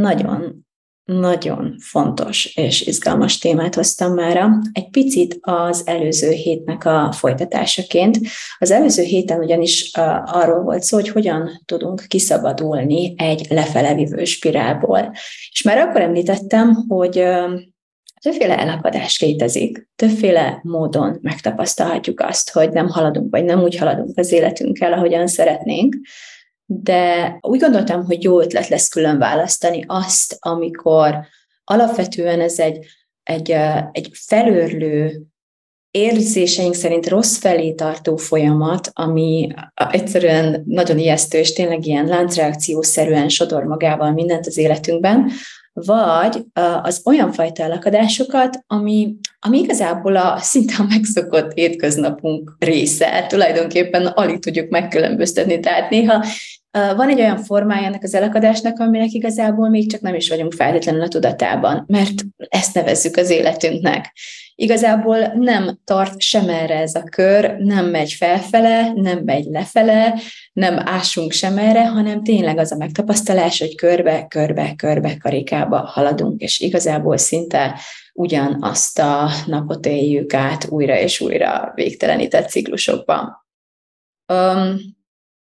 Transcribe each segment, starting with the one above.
Nagyon nagyon fontos és izgalmas témát hoztam mára. Egy picit az előző hétnek a folytatásaként. Az előző héten ugyanis arról volt szó, hogy hogyan tudunk kiszabadulni egy lefelevívő spirálból. És már akkor említettem, hogy többféle elakadás létezik, többféle módon megtapasztalhatjuk azt, hogy nem haladunk, vagy nem úgy haladunk az életünkkel, ahogyan szeretnénk, de úgy gondoltam, hogy jó ötlet lesz külön választani azt, amikor alapvetően ez egy, egy, egy felőrlő, érzéseink szerint rossz felé tartó folyamat, ami egyszerűen nagyon ijesztő, és tényleg ilyen láncreakciószerűen sodor magával mindent az életünkben, vagy az olyan fajta elakadásokat, ami, ami igazából a szinte a megszokott étköznapunk része, tulajdonképpen alig tudjuk megkülönböztetni, tehát néha van egy olyan formája ennek az elakadásnak, aminek igazából még csak nem is vagyunk feltétlenül a tudatában, mert ezt nevezzük az életünknek. Igazából nem tart sem ez a kör, nem megy felfele, nem megy lefele, nem ásunk sem hanem tényleg az a megtapasztalás, hogy körbe, körbe, körbe karikába haladunk, és igazából szinte ugyanazt a napot éljük át újra és újra végtelenített ciklusokban. Um,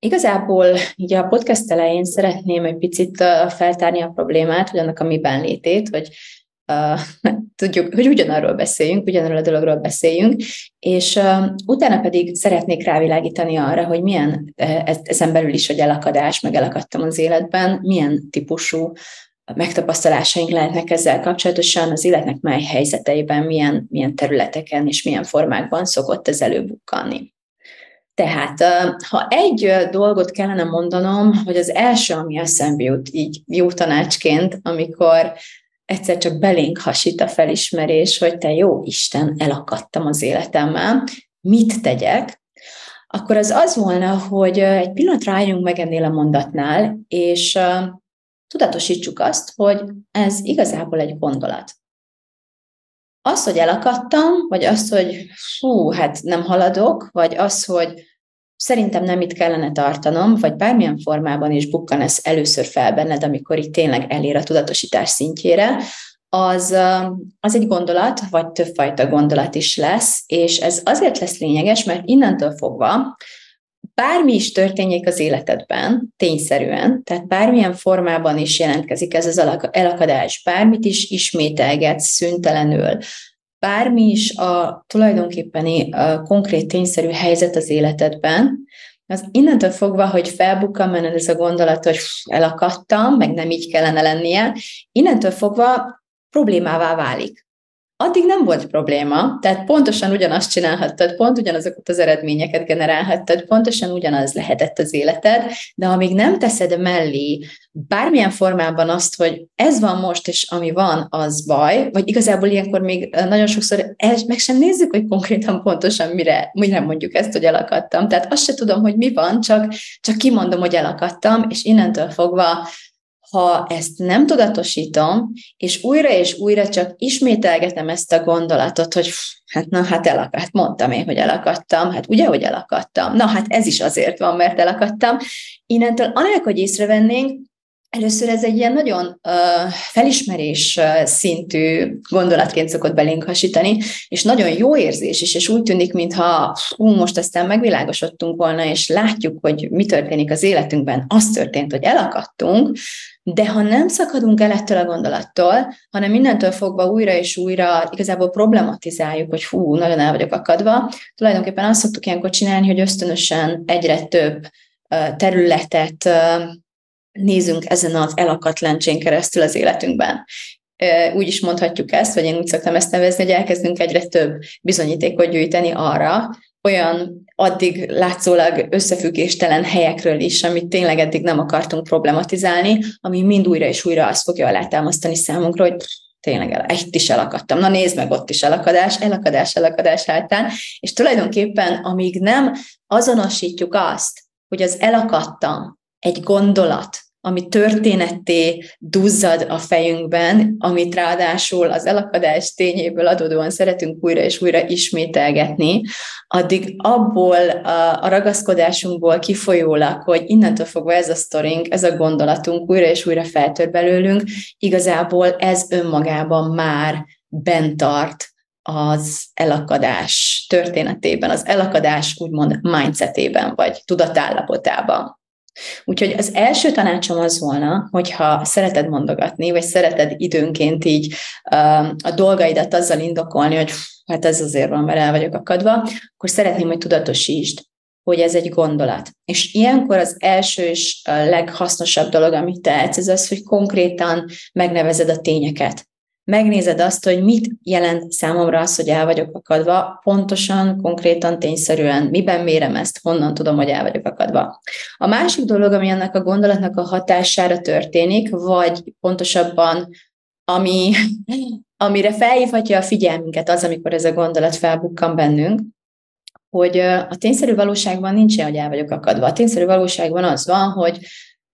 Igazából így a podcast elején szeretném egy picit feltárni a problémát, hogy annak a miben létét, vagy uh, tudjuk, hogy ugyanarról beszéljünk, ugyanarról a dologról beszéljünk, és uh, utána pedig szeretnék rávilágítani arra, hogy milyen ez, ezen belül is, hogy elakadás, meg elakadtam az életben, milyen típusú megtapasztalásaink lehetnek ezzel kapcsolatosan, az életnek mely helyzeteiben, milyen, milyen területeken és milyen formákban szokott ez előbukkanni. Tehát, ha egy dolgot kellene mondanom, hogy az első, ami eszembe jut így jó tanácsként, amikor egyszer csak belénk hasít a felismerés, hogy te jó Isten, elakadtam az életemmel, mit tegyek, akkor az az volna, hogy egy pillanat rájunk meg ennél a mondatnál, és tudatosítsuk azt, hogy ez igazából egy gondolat. Az, hogy elakadtam, vagy az, hogy fú, hát nem haladok, vagy az, hogy szerintem nem itt kellene tartanom, vagy bármilyen formában is bukkan ez először fel benned, amikor itt tényleg elér a tudatosítás szintjére, az, az egy gondolat, vagy többfajta gondolat is lesz, és ez azért lesz lényeges, mert innentől fogva bármi is történjék az életedben, tényszerűen, tehát bármilyen formában is jelentkezik ez az elakadás, bármit is ismételgetsz szüntelenül, bármi is a tulajdonképpeni a konkrét tényszerű helyzet az életedben, az innentől fogva, hogy felbukkan menned ez a gondolat, hogy elakadtam, meg nem így kellene lennie, innentől fogva problémává válik addig nem volt probléma, tehát pontosan ugyanazt csinálhattad, pont ugyanazokat az eredményeket generálhattad, pontosan ugyanaz lehetett az életed, de amíg nem teszed mellé bármilyen formában azt, hogy ez van most, és ami van, az baj, vagy igazából ilyenkor még nagyon sokszor meg sem nézzük, hogy konkrétan pontosan mire, mire mondjuk ezt, hogy elakadtam. Tehát azt se tudom, hogy mi van, csak, csak kimondom, hogy elakadtam, és innentől fogva ha ezt nem tudatosítom, és újra és újra csak ismételgetem ezt a gondolatot, hogy hát na, hát elakadt, mondtam én, hogy elakadtam, hát ugye, hogy elakadtam, na, hát ez is azért van, mert elakadtam. Innentől, anélkül, hogy észrevennénk, Először ez egy ilyen nagyon uh, felismerés szintű gondolatként szokott belénk hasítani, és nagyon jó érzés is, és úgy tűnik, mintha ú, most aztán megvilágosodtunk volna, és látjuk, hogy mi történik az életünkben. Az történt, hogy elakadtunk, de ha nem szakadunk el ettől a gondolattól, hanem mindentől fogva újra és újra igazából problematizáljuk, hogy fú, nagyon el vagyok akadva, tulajdonképpen azt szoktuk ilyenkor csinálni, hogy ösztönösen egyre több területet nézünk ezen az elakadt lencsén keresztül az életünkben. Úgy is mondhatjuk ezt, vagy én úgy szoktam ezt nevezni, hogy elkezdünk egyre több bizonyítékot gyűjteni arra, olyan addig látszólag összefüggéstelen helyekről is, amit tényleg eddig nem akartunk problematizálni, ami mind újra és újra azt fogja alátámasztani számunkra, hogy tényleg el, egy is elakadtam. Na nézd meg, ott is elakadás, elakadás, elakadás hátán. És tulajdonképpen, amíg nem azonosítjuk azt, hogy az elakadtam egy gondolat, ami történetté duzzad a fejünkben, amit ráadásul az elakadás tényéből adódóan szeretünk újra és újra ismételgetni, addig abból a, ragaszkodásunkból kifolyólag, hogy innentől fogva ez a sztorink, ez a gondolatunk újra és újra feltör belőlünk, igazából ez önmagában már bent tart az elakadás történetében, az elakadás úgymond mindsetében, vagy tudatállapotában. Úgyhogy az első tanácsom az volna, hogyha szereted mondogatni, vagy szereted időnként így uh, a dolgaidat azzal indokolni, hogy hát ez azért van, mert el vagyok akadva, akkor szeretném, hogy tudatosítsd, hogy ez egy gondolat. És ilyenkor az első és leghasznosabb dolog, amit tehetsz, ez az, hogy konkrétan megnevezed a tényeket megnézed azt, hogy mit jelent számomra az, hogy el vagyok akadva, pontosan, konkrétan, tényszerűen, miben mérem ezt, honnan tudom, hogy el vagyok akadva. A másik dolog, ami ennek a gondolatnak a hatására történik, vagy pontosabban, ami, amire felhívhatja a figyelmünket az, amikor ez a gondolat felbukkan bennünk, hogy a tényszerű valóságban nincs hogy el vagyok akadva. A tényszerű valóságban az van, hogy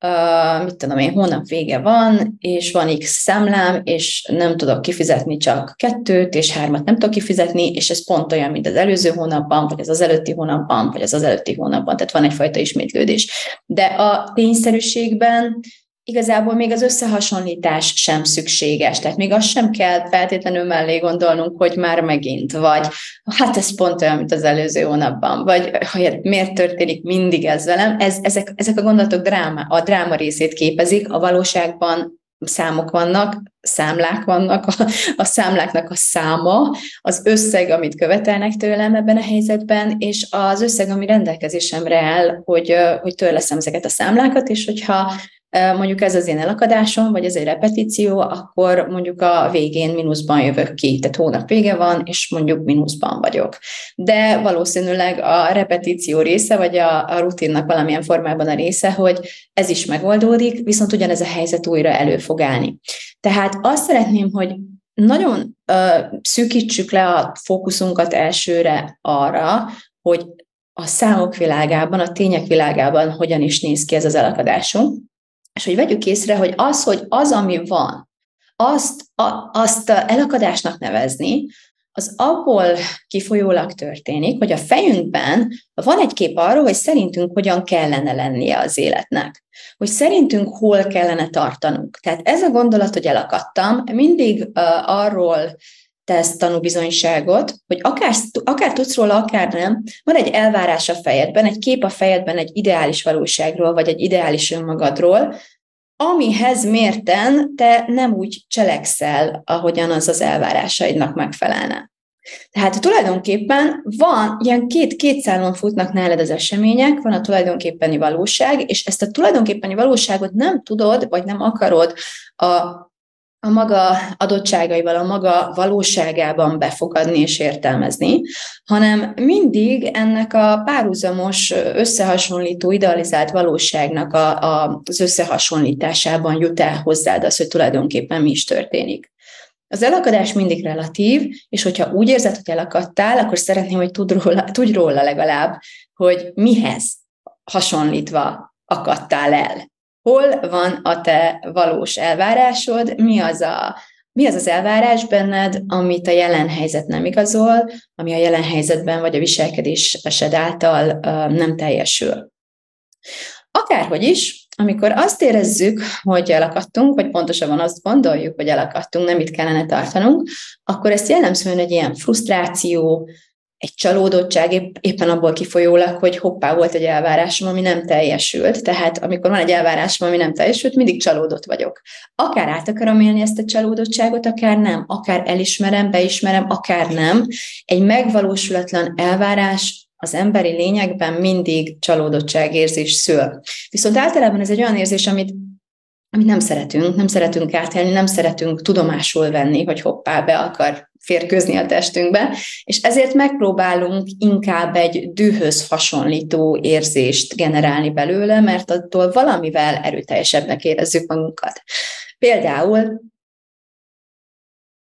uh, mit tudom én, hónap vége van, és van X számlám, és nem tudok kifizetni csak kettőt, és hármat nem tudok kifizetni, és ez pont olyan, mint az előző hónapban, vagy az az előtti hónapban, vagy az az előtti hónapban, tehát van egyfajta ismétlődés. De a tényszerűségben igazából még az összehasonlítás sem szükséges. Tehát még azt sem kell feltétlenül mellé gondolnunk, hogy már megint, vagy hát ez pont olyan, mint az előző hónapban, vagy hogy miért történik mindig ez velem. Ez, ezek, ezek a gondolatok dráma, a dráma részét képezik, a valóságban számok vannak, számlák vannak, a, a számláknak a száma, az összeg, amit követelnek tőlem ebben a helyzetben, és az összeg, ami rendelkezésemre áll, hogy, hogy törleszem ezeket a számlákat, és hogyha mondjuk ez az én elakadásom, vagy ez egy repetíció, akkor mondjuk a végén mínuszban jövök ki. Tehát hónap vége van, és mondjuk mínuszban vagyok. De valószínűleg a repetíció része, vagy a, a rutinnak valamilyen formában a része, hogy ez is megoldódik, viszont ugyanez a helyzet újra elő fog állni. Tehát azt szeretném, hogy nagyon uh, szűkítsük le a fókuszunkat elsőre arra, hogy a számok világában, a tények világában hogyan is néz ki ez az elakadásunk, és hogy vegyük észre, hogy az, hogy az, ami van, azt, a, azt elakadásnak nevezni, az abból kifolyólag történik, hogy a fejünkben van egy kép arról, hogy szerintünk hogyan kellene lennie az életnek, hogy szerintünk hol kellene tartanunk. Tehát ez a gondolat, hogy elakadtam, mindig uh, arról tesz tanúbizonyságot, hogy akár, akár tudsz róla, akár nem, van egy elvárás a fejedben, egy kép a fejedben egy ideális valóságról, vagy egy ideális önmagadról, amihez mérten te nem úgy cselekszel, ahogyan az az elvárásaidnak megfelelne. Tehát tulajdonképpen van, ilyen két, két szálon futnak nálad az események, van a tulajdonképpeni valóság, és ezt a tulajdonképpeni valóságot nem tudod, vagy nem akarod a a maga adottságaival, a maga valóságában befogadni és értelmezni, hanem mindig ennek a párhuzamos, összehasonlító, idealizált valóságnak a, a, az összehasonlításában jut el hozzád az, hogy tulajdonképpen mi is történik. Az elakadás mindig relatív, és hogyha úgy érzed, hogy elakadtál, akkor szeretném, hogy tudj róla, tudj róla legalább, hogy mihez hasonlítva akadtál el hol van a te valós elvárásod, mi az a mi az az elvárás benned, amit a jelen helyzet nem igazol, ami a jelen helyzetben vagy a viselkedésed által nem teljesül. Akárhogy is, amikor azt érezzük, hogy elakadtunk, vagy pontosabban azt gondoljuk, hogy elakadtunk, nem itt kellene tartanunk, akkor ezt jellemzően egy ilyen frusztráció, egy csalódottság épp, éppen abból kifolyólag, hogy hoppá, volt egy elvárásom, ami nem teljesült. Tehát amikor van egy elvárásom, ami nem teljesült, mindig csalódott vagyok. Akár át akarom élni ezt a csalódottságot, akár nem. Akár elismerem, beismerem, akár nem. Egy megvalósulatlan elvárás az emberi lényekben mindig csalódottságérzés szül. Viszont általában ez egy olyan érzés, amit amit nem szeretünk, nem szeretünk átélni, nem szeretünk tudomásul venni, hogy hoppá, be akar férkőzni a testünkbe, és ezért megpróbálunk inkább egy dühöz hasonlító érzést generálni belőle, mert attól valamivel erőteljesebbnek érezzük magunkat. Például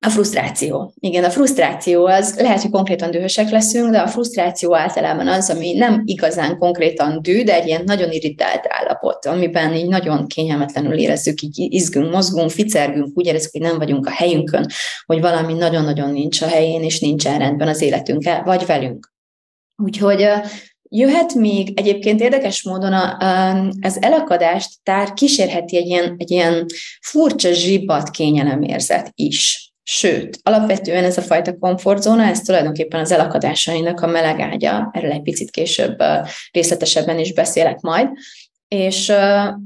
a frusztráció. Igen, a frusztráció az, lehet, hogy konkrétan dühösek leszünk, de a frusztráció általában az, ami nem igazán konkrétan dű, de egy ilyen nagyon irritált állapot, amiben így nagyon kényelmetlenül érezzük, így izgünk, mozgunk, ficergünk, úgy érezzük, hogy nem vagyunk a helyünkön, hogy valami nagyon-nagyon nincs a helyén, és nincsen rendben az életünkkel, vagy velünk. Úgyhogy Jöhet még egyébként érdekes módon a, az elakadást tár kísérheti egy ilyen, egy ilyen furcsa zsibbat kényelemérzet is. Sőt, alapvetően ez a fajta komfortzóna, ez tulajdonképpen az elakadásainak a meleg ágya, erről egy picit később részletesebben is beszélek majd, és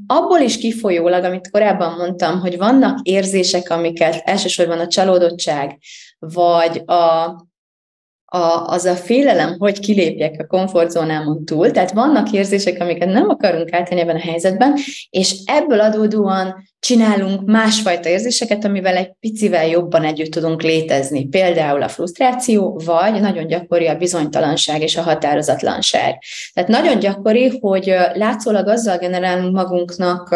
abból is kifolyólag, amit korábban mondtam, hogy vannak érzések, amiket elsősorban a csalódottság, vagy a a, az a félelem, hogy kilépjek a komfortzónámon túl, tehát vannak érzések, amiket nem akarunk átélni ebben a helyzetben, és ebből adódóan csinálunk másfajta érzéseket, amivel egy picivel jobban együtt tudunk létezni. Például a frusztráció, vagy nagyon gyakori a bizonytalanság és a határozatlanság. Tehát nagyon gyakori, hogy látszólag azzal generálunk magunknak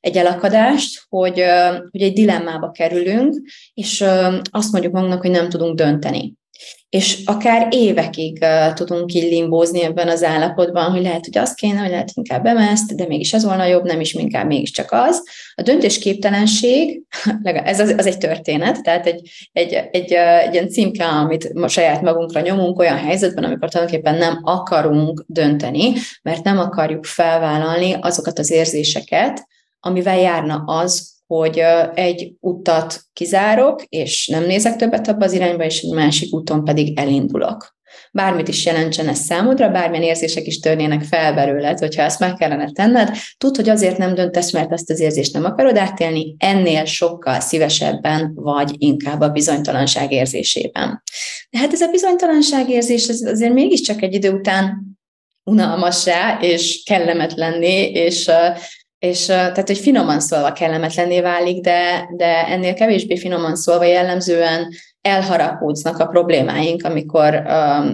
egy elakadást, hogy, hogy egy dilemmába kerülünk, és azt mondjuk magunknak, hogy nem tudunk dönteni és akár évekig tudunk így limbózni ebben az állapotban, hogy lehet, hogy azt kéne, hogy lehet inkább emezt, de mégis ez volna jobb, nem is inkább mégiscsak az. A döntésképtelenség, ez az, az egy történet, tehát egy, egy, egy, egy, egy ilyen címke, amit saját magunkra nyomunk olyan helyzetben, amikor tulajdonképpen nem akarunk dönteni, mert nem akarjuk felvállalni azokat az érzéseket, amivel járna az, hogy egy utat kizárok, és nem nézek többet abba az irányba, és egy másik úton pedig elindulok. Bármit is jelentsen ez számodra, bármilyen érzések is törnének fel belőled, hogyha ezt meg kellene tenned, tudd, hogy azért nem döntesz, mert ezt az érzést nem akarod átélni, ennél sokkal szívesebben vagy inkább a bizonytalanság érzésében. De hát ez a bizonytalanság érzés ez azért mégiscsak egy idő után unalmassá és kellemetlenné, és és tehát, hogy finoman szólva kellemetlenné válik, de, de ennél kevésbé finoman szólva jellemzően elharapódznak a problémáink, amikor uh,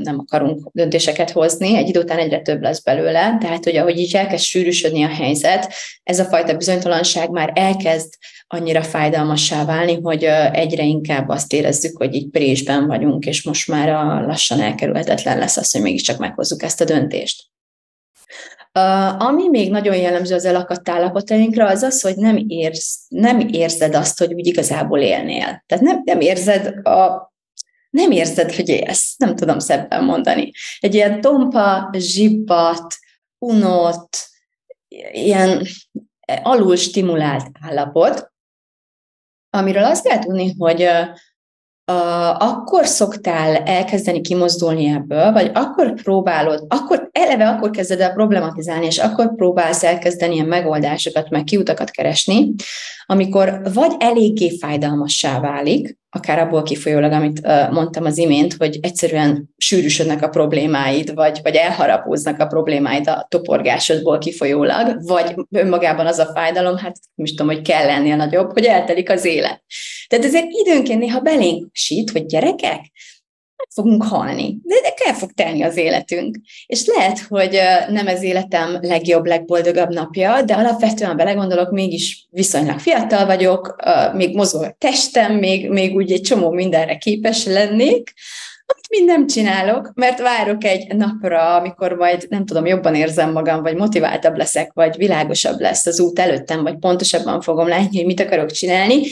nem akarunk döntéseket hozni, egy idő után egyre több lesz belőle, tehát hogy ahogy így elkezd sűrűsödni a helyzet, ez a fajta bizonytalanság már elkezd annyira fájdalmassá válni, hogy uh, egyre inkább azt érezzük, hogy így présben vagyunk, és most már a lassan elkerülhetetlen lesz az, hogy mégiscsak meghozzuk ezt a döntést. Ami még nagyon jellemző az elakadt állapotainkra, az az, hogy nem, érz, nem érzed azt, hogy úgy igazából élnél. Tehát nem, nem érzed a nem érzed, hogy élsz. Nem tudom szebben mondani. Egy ilyen tompa, zsibbat, unott, ilyen alul stimulált állapot, amiről azt kell tudni, hogy akkor szoktál elkezdeni kimozdulni ebből, vagy akkor próbálod, akkor eleve akkor kezded el problematizálni, és akkor próbálsz elkezdeni ilyen megoldásokat, meg kiutakat keresni, amikor vagy eléggé fájdalmassá válik, akár abból kifolyólag, amit mondtam az imént, hogy egyszerűen sűrűsödnek a problémáid, vagy, vagy elharapóznak a problémáid a toporgásodból kifolyólag, vagy önmagában az a fájdalom, hát nem is tudom, hogy kell lennél nagyobb, hogy eltelik az élet. Tehát ezért időnként néha belénk sít, hogy gyerekek, meg fogunk halni, de, de kell fog telni az életünk. És lehet, hogy nem ez életem legjobb, legboldogabb napja, de alapvetően belegondolok, mégis viszonylag fiatal vagyok, még mozog a testem, még, még úgy egy csomó mindenre képes lennék, amit mind nem csinálok, mert várok egy napra, amikor majd, nem tudom, jobban érzem magam, vagy motiváltabb leszek, vagy világosabb lesz az út előttem, vagy pontosabban fogom látni, hogy mit akarok csinálni,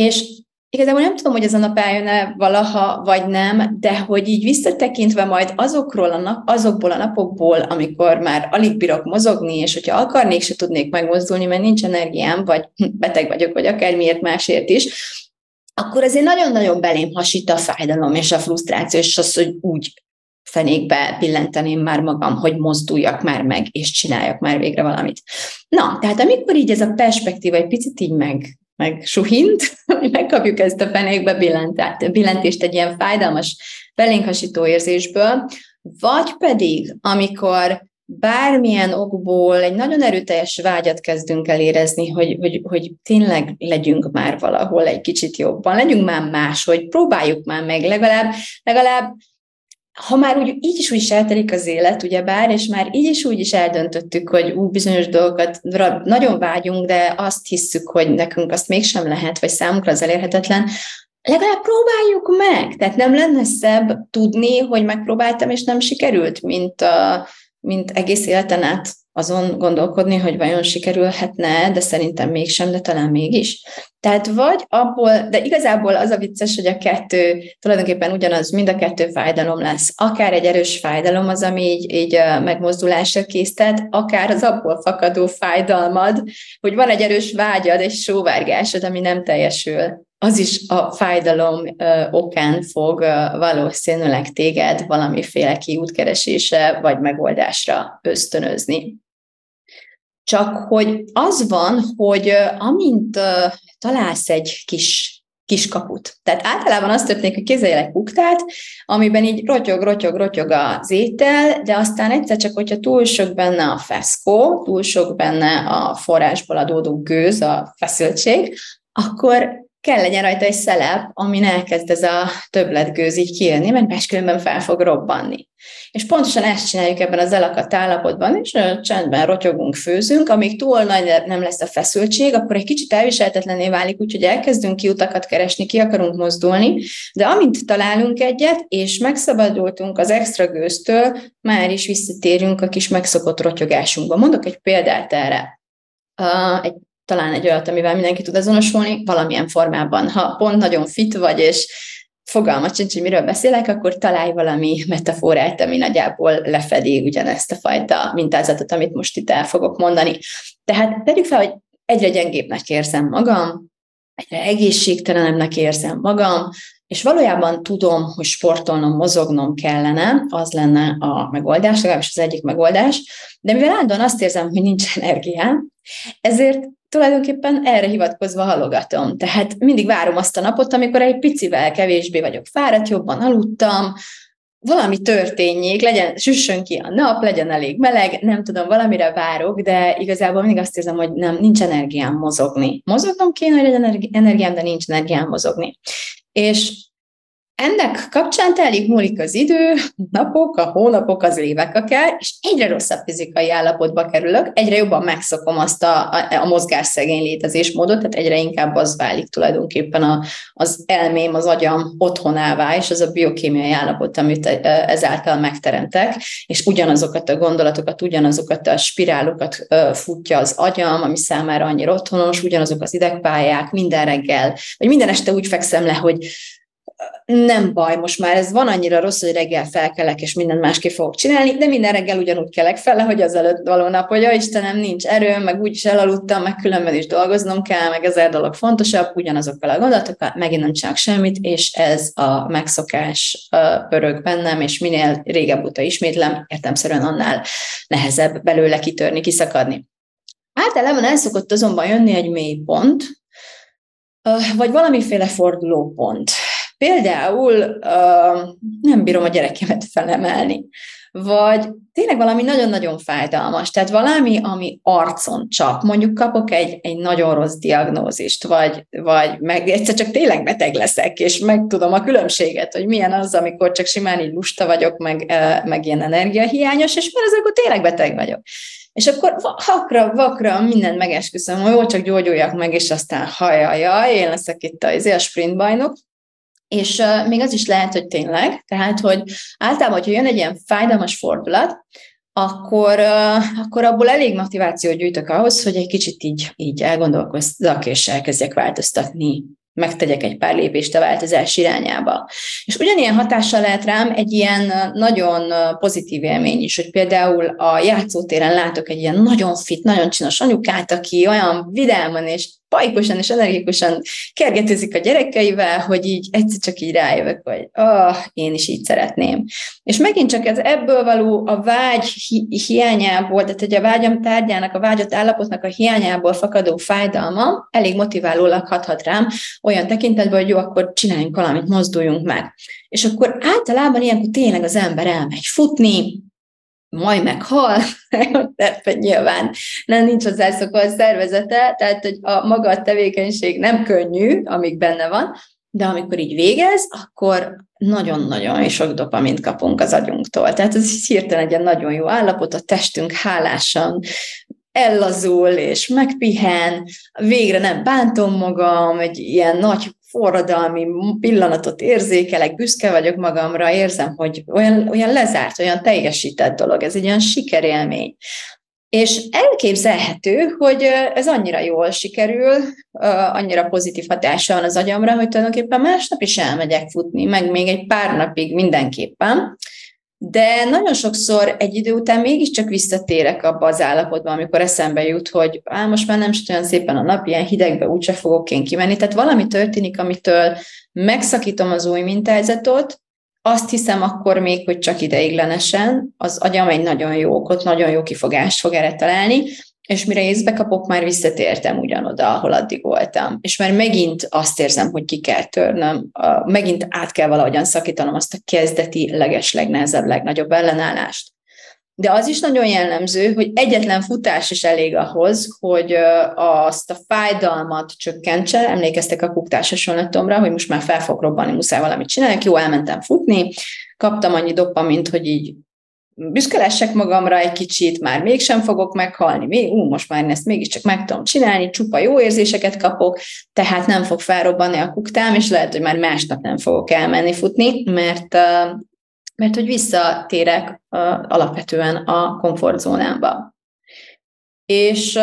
és Igazából nem tudom, hogy ez a nap eljön-e valaha, vagy nem, de hogy így visszatekintve majd azokról a nap, azokból a napokból, amikor már alig bírok mozogni, és hogyha akarnék, se tudnék megmozdulni, mert nincs energiám, vagy beteg vagyok, vagy akármiért másért is, akkor azért nagyon-nagyon belém hasít a fájdalom és a frusztráció, és az, hogy úgy fenékbe pillenteném már magam, hogy mozduljak már meg, és csináljak már végre valamit. Na, tehát amikor így ez a perspektíva egy picit így meg, meg suhint, hogy megkapjuk ezt a fenékbe billentést egy ilyen fájdalmas, belénk hasító érzésből, vagy pedig, amikor bármilyen okból egy nagyon erőteljes vágyat kezdünk el érezni, hogy, hogy, hogy tényleg legyünk már valahol egy kicsit jobban, legyünk már más, hogy próbáljuk már meg legalább, legalább ha már úgy, így is úgy is eltelik az élet, ugyebár, és már így is úgy is eldöntöttük, hogy ú, bizonyos dolgokat nagyon vágyunk, de azt hisszük, hogy nekünk azt mégsem lehet, vagy számunkra az elérhetetlen, legalább próbáljuk meg. Tehát nem lenne szebb tudni, hogy megpróbáltam, és nem sikerült, mint, a, mint egész életen át azon gondolkodni, hogy vajon sikerülhetne, de szerintem mégsem, de talán mégis. Tehát vagy abból, de igazából az a vicces, hogy a kettő tulajdonképpen ugyanaz, mind a kettő fájdalom lesz. Akár egy erős fájdalom az, ami így, így megmozdulásra késztet, akár az abból fakadó fájdalmad, hogy van egy erős vágyad, egy sóvárgásod, ami nem teljesül az is a fájdalom okán fog valószínűleg téged valamiféle kiútkeresése vagy megoldásra ösztönözni. Csak hogy az van, hogy amint találsz egy kis kis kaput. Tehát általában azt történik, hogy egy kuktát, amiben így rotyog, rotyog, rotyog az étel, de aztán egyszer csak, hogyha túl sok benne a feszkó, túl sok benne a forrásból adódó gőz, a feszültség, akkor kell legyen rajta egy szelep, amin elkezd ez a többletgőz így kijönni, mert máskülönben fel fog robbanni. És pontosan ezt csináljuk ebben az elakadt állapotban, és csendben rotyogunk, főzünk, amíg túl nagy nem lesz a feszültség, akkor egy kicsit elviselhetetlené válik, úgyhogy elkezdünk kiutakat keresni, ki akarunk mozdulni, de amint találunk egyet, és megszabadultunk az extra gőztől, már is visszatérünk a kis megszokott rotyogásunkba. Mondok egy példát erre. Uh, egy talán egy olyat, amivel mindenki tud azonosulni, valamilyen formában. Ha pont nagyon fit vagy, és fogalmat sincs, hogy miről beszélek, akkor találj valami metaforát, ami nagyjából lefedi ugyanezt a fajta mintázatot, amit most itt el fogok mondani. Tehát tegyük fel, hogy egyre gyengébbnek érzem magam, egyre egészségtelenebbnek érzem magam, és valójában tudom, hogy sportolnom, mozognom kellene, az lenne a megoldás, legalábbis az egyik megoldás, de mivel állandóan azt érzem, hogy nincs energiám, ezért tulajdonképpen erre hivatkozva halogatom. Tehát mindig várom azt a napot, amikor egy picivel kevésbé vagyok fáradt, jobban aludtam, valami történjék, legyen, süssön ki a nap, legyen elég meleg, nem tudom, valamire várok, de igazából mindig azt érzem, hogy nem, nincs energiám mozogni. Mozognom kéne, hogy legyen energiám, de nincs energiám mozogni. És ennek kapcsán telik múlik az idő, napok, a hónapok, az évek akár, és egyre rosszabb fizikai állapotba kerülök, egyre jobban megszokom azt a, a, a mozgásszegény létezésmódot, tehát egyre inkább az válik tulajdonképpen a, az elmém, az agyam otthonává, és az a biokémiai állapot, amit e, ezáltal megteremtek, és ugyanazokat a gondolatokat, ugyanazokat a spirálokat futja az agyam, ami számára annyira otthonos, ugyanazok az idegpályák, minden reggel, vagy minden este úgy fekszem le, hogy nem baj, most már ez van annyira rossz, hogy reggel felkelek, és minden másképp fogok csinálni, de minden reggel ugyanúgy kelek fel, hogy az előtt való nap, hogy ja, Istenem, nincs erőm, meg úgyis elaludtam, meg különben is dolgoznom kell, meg ezer dolog fontosabb, ugyanazokkal a gondolatokkal, megint nem csinálok semmit, és ez a megszokás pörög bennem, és minél régebb óta ismétlem, értemszerűen annál nehezebb belőle kitörni, kiszakadni. Általában el szokott azonban jönni egy mélypont, vagy valamiféle fordulópont. Például nem bírom a gyerekemet felemelni, vagy tényleg valami nagyon-nagyon fájdalmas, tehát valami, ami arcon csap. Mondjuk kapok egy, egy nagyon rossz diagnózist, vagy, vagy meg egyszer csak tényleg beteg leszek, és meg tudom a különbséget, hogy milyen az, amikor csak simán így lusta vagyok, meg, meg ilyen energiahiányos, és mert az akkor tényleg beteg vagyok. És akkor vakra, vakra mindent megesküszöm, hogy jó, csak gyógyuljak meg, és aztán hajajaj, én leszek itt a, izé, a sprint bajnok. És még az is lehet, hogy tényleg, tehát, hogy általában, hogyha jön egy ilyen fájdalmas fordulat, akkor, akkor abból elég motivációt gyűjtök ahhoz, hogy egy kicsit így, így elgondolkozzak, és elkezdjek változtatni megtegyek egy pár lépést a változás irányába. És ugyanilyen hatással lehet rám egy ilyen nagyon pozitív élmény is, hogy például a játszótéren látok egy ilyen nagyon fit, nagyon csinos anyukát, aki olyan vidáman és pajkosan és energikusan kergetőzik a gyerekeivel, hogy így egyszer csak így rájövök, hogy ah, én is így szeretném. És megint csak ez ebből való a vágy hi- hiányából, tehát hogy a vágyam tárgyának, a vágyott állapotnak a hiányából fakadó fájdalma elég motiválólag hathat rám, olyan tekintetben, hogy jó, akkor csináljunk valamit, mozduljunk meg. És akkor általában ilyenkor tényleg az ember elmegy futni, majd meghal, mert nyilván nem nincs hozzászokva a szervezete, tehát hogy a maga a tevékenység nem könnyű, amíg benne van, de amikor így végez, akkor nagyon-nagyon sok dopamint kapunk az agyunktól. Tehát ez hirtelen egy nagyon jó állapot, a testünk hálásan ellazul és megpihen, végre nem bántom magam, egy ilyen nagy forradalmi pillanatot érzékelek, büszke vagyok magamra, érzem, hogy olyan, olyan lezárt, olyan teljesített dolog, ez egy olyan sikerélmény. És elképzelhető, hogy ez annyira jól sikerül, annyira pozitív hatása van az agyamra, hogy tulajdonképpen másnap is elmegyek futni, meg még egy pár napig mindenképpen. De nagyon sokszor egy idő után mégiscsak visszatérek abba az állapotba, amikor eszembe jut, hogy á, most már nem olyan szépen a nap, ilyen hidegbe úgyse fogok én kimenni. Tehát valami történik, amitől megszakítom az új mintázatot, azt hiszem akkor még, hogy csak ideiglenesen, az agyam egy nagyon jó okot, nagyon jó kifogást fog erre találni, és mire észbe kapok, már visszatértem ugyanoda, ahol addig voltam. És már megint azt érzem, hogy ki kell törnöm, megint át kell valahogyan szakítanom azt a kezdeti, leges, legnehezebb, legnagyobb ellenállást. De az is nagyon jellemző, hogy egyetlen futás is elég ahhoz, hogy azt a fájdalmat csökkentse. Emlékeztek a kuktás hasonlatomra, hogy most már fel fog robbanni, muszáj valamit csinálni. Jó, elmentem futni, kaptam annyi dopamint, hogy így büszkelessek magamra egy kicsit, már mégsem fogok meghalni, még, ú, most már ezt mégiscsak meg tudom csinálni, csupa jó érzéseket kapok, tehát nem fog felrobbanni a kuktám, és lehet, hogy már másnap nem fogok elmenni futni, mert, mert hogy visszatérek alapvetően a komfortzónámba. És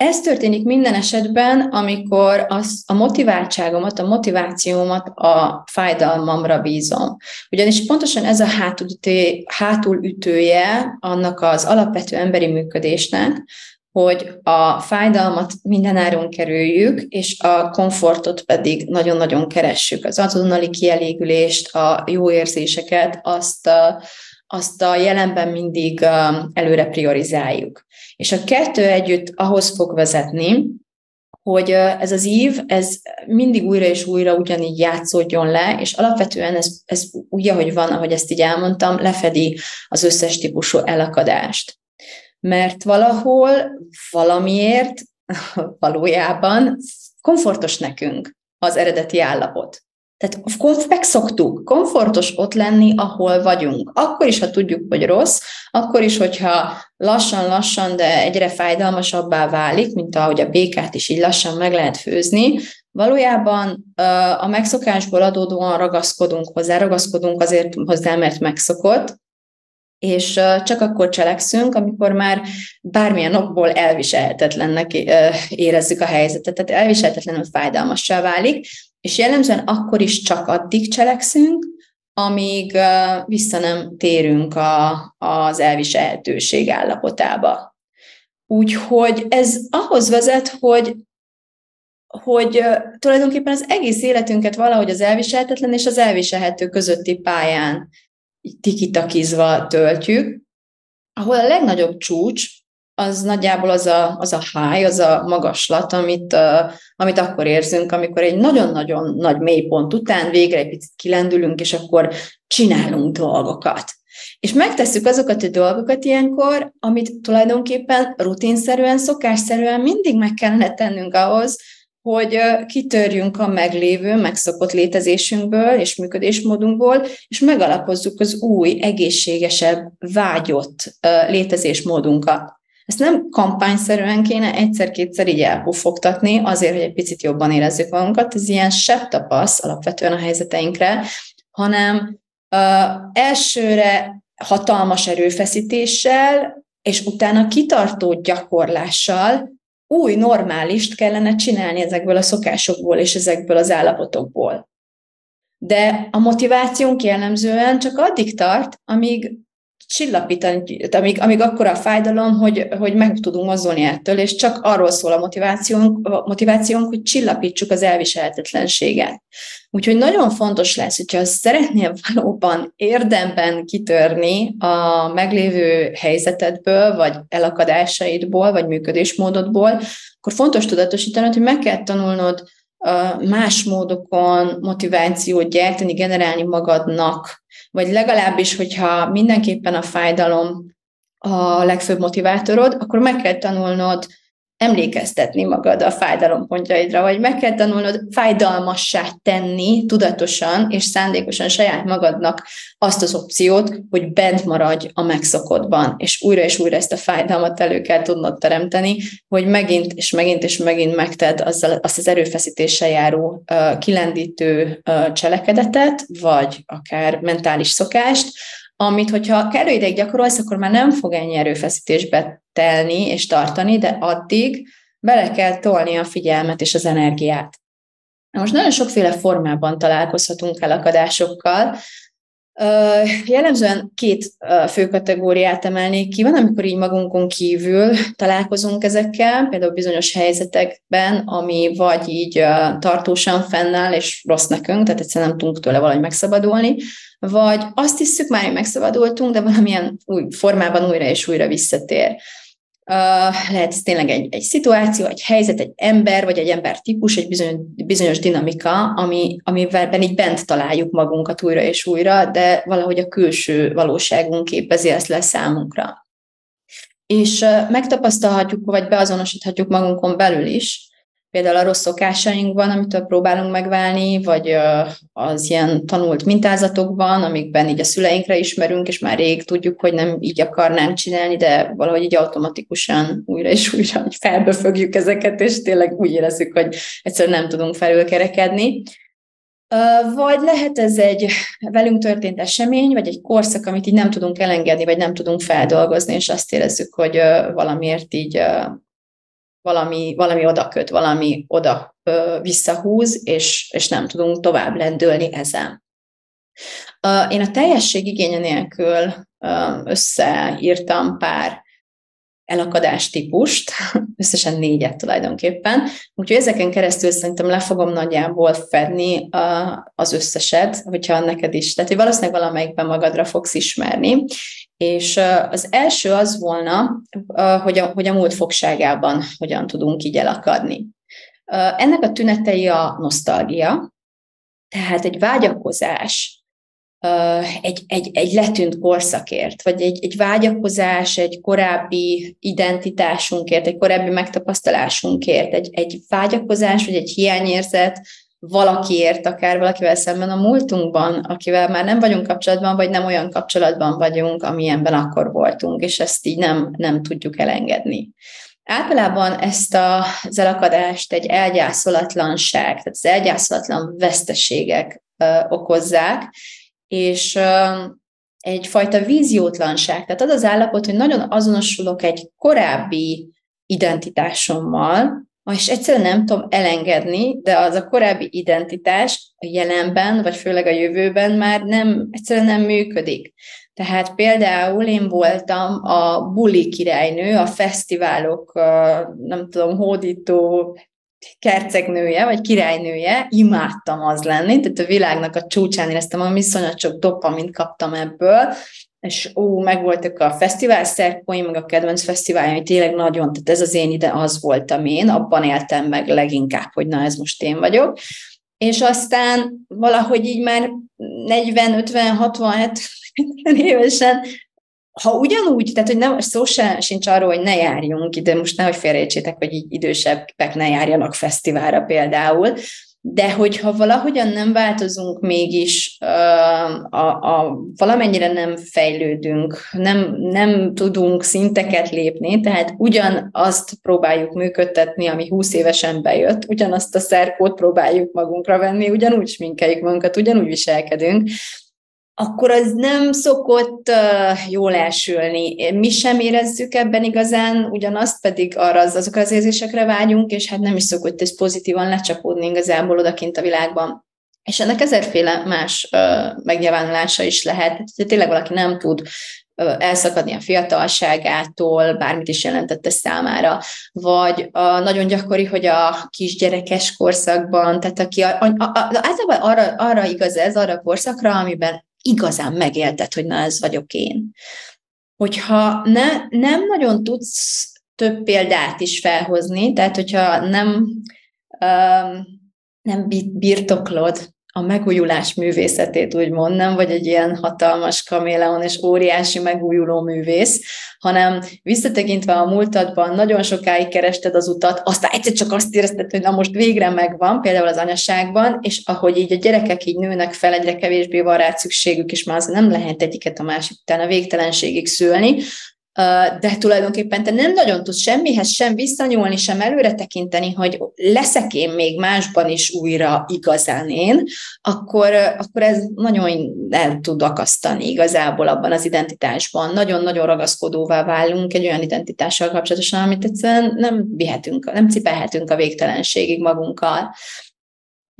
ez történik minden esetben, amikor az, a motiváltságomat, a motivációmat a fájdalmamra bízom. Ugyanis pontosan ez a hátulütője, hátulütője annak az alapvető emberi működésnek, hogy a fájdalmat mindenáron kerüljük, és a komfortot pedig nagyon-nagyon keressük. Az azonnali kielégülést, a jó érzéseket, azt a, azt a jelenben mindig előre priorizáljuk. És a kettő együtt ahhoz fog vezetni, hogy ez az ív, ez mindig újra és újra ugyanígy játszódjon le, és alapvetően ez, ez úgy, ahogy van, ahogy ezt így elmondtam, lefedi az összes típusú elakadást. Mert valahol, valamiért, valójában komfortos nekünk az eredeti állapot. Tehát megszoktuk. Komfortos ott lenni, ahol vagyunk. Akkor is, ha tudjuk, hogy rossz, akkor is, hogyha lassan-lassan, de egyre fájdalmasabbá válik, mint ahogy a békát is így lassan meg lehet főzni, valójában a megszokásból adódóan ragaszkodunk hozzá, ragaszkodunk azért hozzá, mert megszokott, és csak akkor cselekszünk, amikor már bármilyen okból elviselhetetlennek érezzük a helyzetet, tehát elviselhetetlenül fájdalmassá válik, és jellemzően akkor is csak addig cselekszünk, amíg vissza nem térünk a, az elviselhetőség állapotába. Úgyhogy ez ahhoz vezet, hogy hogy tulajdonképpen az egész életünket valahogy az elviselhetetlen és az elviselhető közötti pályán tikitakizva töltjük, ahol a legnagyobb csúcs az nagyjából az a, az a high, az a magaslat, amit, uh, amit akkor érzünk, amikor egy nagyon-nagyon nagy mélypont után végre egy picit kilendülünk, és akkor csinálunk dolgokat. És megtesszük azokat a dolgokat ilyenkor, amit tulajdonképpen rutinszerűen, szokásszerűen mindig meg kellene tennünk ahhoz, hogy kitörjünk a meglévő, megszokott létezésünkből és működésmódunkból, és megalapozzuk az új, egészségesebb, vágyott létezésmódunkat. Ezt nem kampányszerűen kéne egyszer-kétszer így elpufogtatni, azért, hogy egy picit jobban érezzük magunkat, ez ilyen sebb tapasz alapvetően a helyzeteinkre, hanem uh, elsőre hatalmas erőfeszítéssel, és utána kitartó gyakorlással új normálist kellene csinálni ezekből a szokásokból és ezekből az állapotokból. De a motivációnk jellemzően csak addig tart, amíg csillapítani, amíg, amíg akkor a fájdalom, hogy, hogy meg tudunk mozdulni ettől, és csak arról szól a motivációnk, a motivációnk, hogy csillapítsuk az elviselhetetlenséget. Úgyhogy nagyon fontos lesz, hogyha szeretnél valóban érdemben kitörni a meglévő helyzetedből, vagy elakadásaidból, vagy működésmódodból, akkor fontos tudatosítanod, hogy meg kell tanulnod más módokon motivációt gyártani, generálni magadnak vagy legalábbis, hogyha mindenképpen a fájdalom a legfőbb motivátorod, akkor meg kell tanulnod emlékeztetni magad a fájdalompontjaidra, vagy meg kell tanulnod fájdalmassá tenni tudatosan és szándékosan saját magadnak azt az opciót, hogy bent maradj a megszokottban, és újra és újra ezt a fájdalmat elő kell tudnod teremteni, hogy megint és megint és megint megted azzal, azt az erőfeszítéssel járó uh, kilendítő uh, cselekedetet, vagy akár mentális szokást, amit, hogyha kellő ideig gyakorolsz, akkor már nem fog ennyi erőfeszítésbe telni és tartani, de addig bele kell tolni a figyelmet és az energiát. Most nagyon sokféle formában találkozhatunk elakadásokkal. Jellemzően két fő kategóriát emelnék ki. Van, amikor így magunkon kívül találkozunk ezekkel, például bizonyos helyzetekben, ami vagy így tartósan fennáll, és rossz nekünk, tehát egyszerűen nem tudunk tőle valahogy megszabadulni, vagy azt hiszük már, hogy megszabadultunk, de valamilyen új formában újra és újra visszatér. Lehet ez tényleg egy, egy szituáció, egy helyzet, egy ember, vagy egy ember típus, egy bizonyos, bizonyos dinamika, ami, amivel így bent találjuk magunkat újra és újra, de valahogy a külső valóságunk képezi ezt le számunkra. És megtapasztalhatjuk, vagy beazonosíthatjuk magunkon belül is, például a rossz szokásainkban, amitől próbálunk megválni, vagy az ilyen tanult mintázatokban, amikben így a szüleinkre ismerünk, és már rég tudjuk, hogy nem így akarnánk csinálni, de valahogy így automatikusan újra és újra felbefögjük ezeket, és tényleg úgy érezzük, hogy egyszerűen nem tudunk felülkerekedni. Vagy lehet ez egy velünk történt esemény, vagy egy korszak, amit így nem tudunk elengedni, vagy nem tudunk feldolgozni, és azt érezzük, hogy valamiért így valami, valami oda köt, valami oda ö, visszahúz, és, és nem tudunk tovább lendülni ezen. Én a teljesség igénye nélkül összeírtam pár elakadás típust, összesen négyet tulajdonképpen, úgyhogy ezeken keresztül szerintem le fogom nagyjából fedni az összeset, hogyha neked is, tehát hogy valószínűleg valamelyikben magadra fogsz ismerni, és az első az volna, hogy a, hogy a múlt fogságában hogyan tudunk így elakadni. Ennek a tünetei a nosztalgia, tehát egy vágyakozás, egy, egy, egy letűnt korszakért, vagy egy, egy vágyakozás egy korábbi identitásunkért, egy korábbi megtapasztalásunkért, egy, egy vágyakozás, vagy egy hiányérzet valakiért, akár valakivel szemben a múltunkban, akivel már nem vagyunk kapcsolatban, vagy nem olyan kapcsolatban vagyunk, amilyenben akkor voltunk, és ezt így nem, nem tudjuk elengedni. Általában ezt a, az elakadást egy elgyászolatlanság, tehát az elgyászolatlan veszteségek ö, okozzák, és ö, egyfajta víziótlanság. Tehát az az állapot, hogy nagyon azonosulok egy korábbi identitásommal, és egyszerűen nem tudom elengedni, de az a korábbi identitás a jelenben, vagy főleg a jövőben már nem, egyszerűen nem működik. Tehát például én voltam a buli királynő, a fesztiválok, nem tudom, hódító kercegnője, vagy királynője, imádtam az lenni, tehát a világnak a csúcsán éreztem, ami iszonyat sok dopamint kaptam ebből, és ó, megvoltak a fesztivál szerkóim, meg a kedvenc fesztiváljaim, tényleg nagyon, tehát ez az én ide az voltam én, abban éltem meg leginkább, hogy na ez most én vagyok. És aztán valahogy így már 40, 50, 60, 70 évesen, ha ugyanúgy, tehát hogy nem, szó se, sincs arról, hogy ne járjunk ide, most nehogy félrejtsétek, hogy így idősebbek ne járjanak fesztiválra például, de hogyha valahogyan nem változunk mégis, a, a, valamennyire nem fejlődünk, nem, nem tudunk szinteket lépni, tehát ugyanazt próbáljuk működtetni, ami 20 évesen bejött, ugyanazt a szerkót próbáljuk magunkra venni, ugyanúgy sminkeljük magunkat, ugyanúgy viselkedünk, akkor az nem szokott jól elsülni. Mi sem érezzük ebben igazán, ugyanazt pedig arra az, azok az érzésekre vágyunk, és hát nem is szokott ez pozitívan lecsapódni igazából odakint a világban. És ennek ezerféle más uh, megnyilvánulása is lehet. Tehát tényleg valaki nem tud elszakadni a fiatalságától, bármit is jelentette számára, vagy a, nagyon gyakori, hogy a kisgyerekes korszakban, tehát aki a, a, a, általában arra, arra igaz ez, arra a korszakra, amiben igazán megélted, hogy na ez vagyok én. Hogyha ne, nem nagyon tudsz több példát is felhozni, tehát hogyha nem, um, nem birtoklod a megújulás művészetét, úgymond, nem vagy egy ilyen hatalmas kaméleon és óriási megújuló művész, hanem visszatekintve a múltadban nagyon sokáig kerested az utat, aztán egyszer csak azt érezted, hogy na most végre megvan, például az anyaságban, és ahogy így a gyerekek így nőnek fel, egyre kevésbé van rá szükségük, és már az nem lehet egyiket a másik után a végtelenségig szülni, de tulajdonképpen te nem nagyon tudsz semmihez sem visszanyúlni, sem előre tekinteni, hogy leszek én még másban is újra igazán én, akkor, akkor ez nagyon el tud akasztani igazából abban az identitásban. Nagyon-nagyon ragaszkodóvá válunk egy olyan identitással kapcsolatosan, amit egyszerűen nem vihetünk, nem cipelhetünk a végtelenségig magunkkal.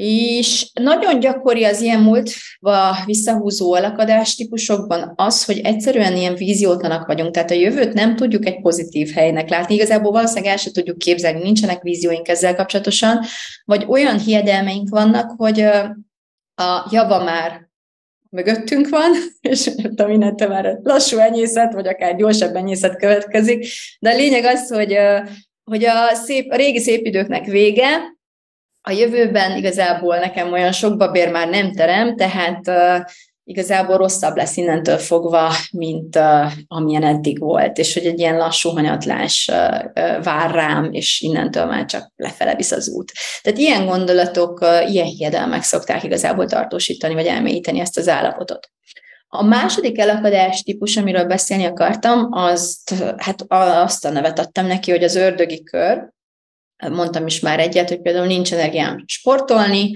És nagyon gyakori az ilyen múltba visszahúzó alakadás típusokban az, hogy egyszerűen ilyen víziótlanak vagyunk, tehát a jövőt nem tudjuk egy pozitív helynek látni. Igazából valószínűleg el sem tudjuk képzelni, nincsenek vízióink ezzel kapcsolatosan, vagy olyan hiedelmeink vannak, hogy a java már mögöttünk van, és a mindente már lassú enyészet, vagy akár gyorsabb enyészet következik, de a lényeg az, hogy, hogy a, szép, a régi szép időknek vége, a jövőben igazából nekem olyan sok babér már nem terem, tehát igazából rosszabb lesz innentől fogva, mint uh, amilyen eddig volt, és hogy egy ilyen lassú hanyatlás uh, vár rám, és innentől már csak lefele visz az út. Tehát ilyen gondolatok, uh, ilyen hiedelmek szokták igazából tartósítani, vagy elmélyíteni ezt az állapotot. A második elakadás típus, amiről beszélni akartam, azt, hát azt a nevet adtam neki, hogy az ördögi kör, mondtam is már egyet, hogy például nincs energiám sportolni,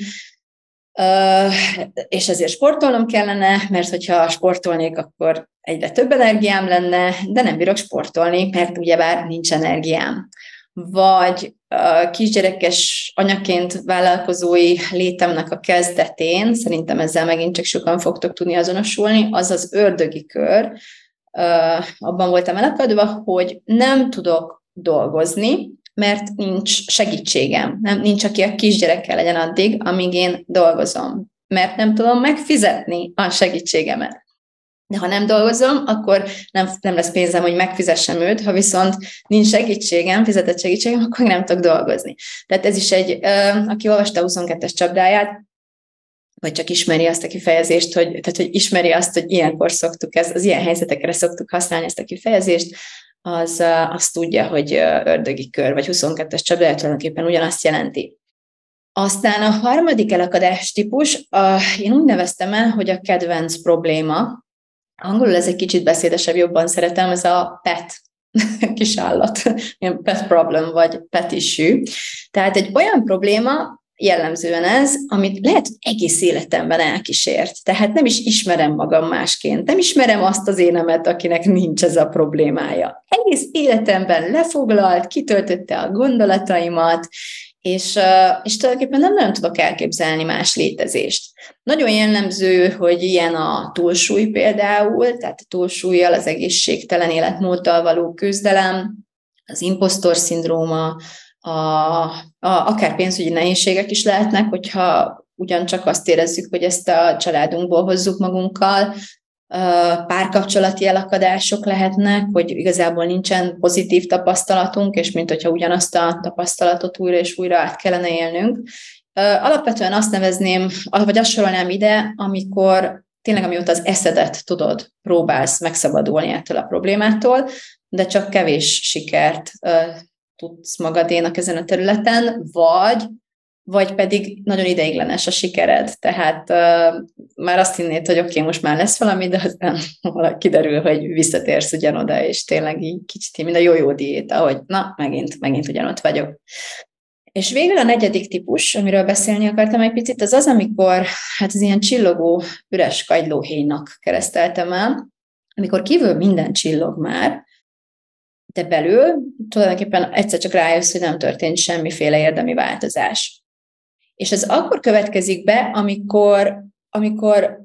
és ezért sportolnom kellene, mert hogyha sportolnék, akkor egyre több energiám lenne, de nem bírok sportolni, mert ugyebár nincs energiám. Vagy kisgyerekes anyaként vállalkozói létemnek a kezdetén, szerintem ezzel megint csak sokan fogtok tudni azonosulni, az az ördögi kör, abban voltam elakadva, hogy nem tudok dolgozni, mert nincs segítségem, nem, nincs, aki a kisgyerekkel legyen addig, amíg én dolgozom, mert nem tudom megfizetni a segítségemet. De ha nem dolgozom, akkor nem, nem lesz pénzem, hogy megfizessem őt, ha viszont nincs segítségem, fizetett segítségem, akkor nem tudok dolgozni. Tehát ez is egy, aki olvasta a 22-es csapdáját, vagy csak ismeri azt a kifejezést, hogy, tehát, hogy ismeri azt, hogy ilyenkor szoktuk, ez, az ilyen helyzetekre szoktuk használni ezt a kifejezést, az azt tudja, hogy ördögi kör, vagy 22-es csapda tulajdonképpen ugyanazt jelenti. Aztán a harmadik elakadás típus, a, én úgy neveztem el, hogy a kedvenc probléma. Angolul ez egy kicsit beszédesebb, jobban szeretem, ez a pet, kis állat, ilyen pet problem, vagy pet issue. Tehát egy olyan probléma, jellemzően ez, amit lehet, hogy egész életemben elkísért. Tehát nem is ismerem magam másként, nem ismerem azt az énemet, akinek nincs ez a problémája. Egész életemben lefoglalt, kitöltötte a gondolataimat, és, és tulajdonképpen nem nagyon tudok elképzelni más létezést. Nagyon jellemző, hogy ilyen a túlsúly például, tehát a túlsúlyjal, az egészségtelen életmóddal való küzdelem, az impostor szindróma, a, a, akár pénzügyi nehézségek is lehetnek, hogyha ugyancsak azt érezzük, hogy ezt a családunkból hozzuk magunkkal, párkapcsolati elakadások lehetnek, hogy igazából nincsen pozitív tapasztalatunk, és mint hogyha ugyanazt a tapasztalatot újra és újra át kellene élnünk. Alapvetően azt nevezném, vagy azt sorolnám ide, amikor tényleg amióta az eszedet tudod, próbálsz megszabadulni ettől a problémától, de csak kevés sikert tudsz magadénak ezen a területen, vagy vagy pedig nagyon ideiglenes a sikered. Tehát uh, már azt hinnéd, hogy oké, okay, most már lesz valami, de aztán kiderül, hogy visszatérsz ugyanoda, és tényleg így kicsit, mint a jó-jó diéta, hogy na, megint, megint ugyanott vagyok. És végül a negyedik típus, amiről beszélni akartam egy picit, az az, amikor hát az ilyen csillogó, üres kagylóhéjnak kereszteltem el, amikor kívül minden csillog már, de belül tulajdonképpen egyszer csak rájössz, hogy nem történt semmiféle érdemi változás. És ez akkor következik be, amikor, amikor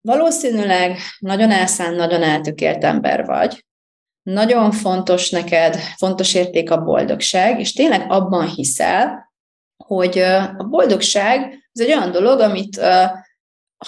valószínűleg nagyon elszán, nagyon eltökélt ember vagy, nagyon fontos neked, fontos érték a boldogság, és tényleg abban hiszel, hogy a boldogság az egy olyan dolog, amit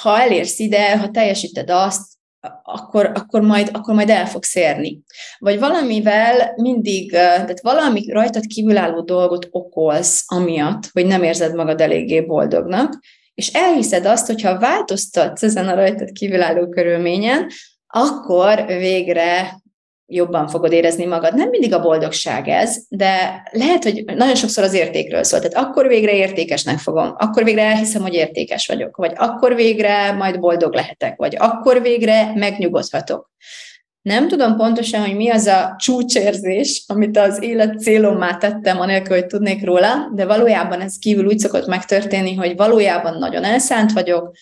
ha elérsz ide, ha teljesíted azt, akkor, akkor, majd, akkor majd el fogsz érni. Vagy valamivel mindig, tehát valami rajtad kívülálló dolgot okolsz amiatt, hogy nem érzed magad eléggé boldognak, És elhiszed azt, hogyha változtatsz ezen a rajtad kívülálló körülményen, akkor végre jobban fogod érezni magad. Nem mindig a boldogság ez, de lehet, hogy nagyon sokszor az értékről szól. Tehát akkor végre értékesnek fogom, akkor végre elhiszem, hogy értékes vagyok, vagy akkor végre majd boldog lehetek, vagy akkor végre megnyugodhatok. Nem tudom pontosan, hogy mi az a csúcsérzés, amit az élet célommá tettem, anélkül, hogy tudnék róla, de valójában ez kívül úgy szokott megtörténni, hogy valójában nagyon elszánt vagyok,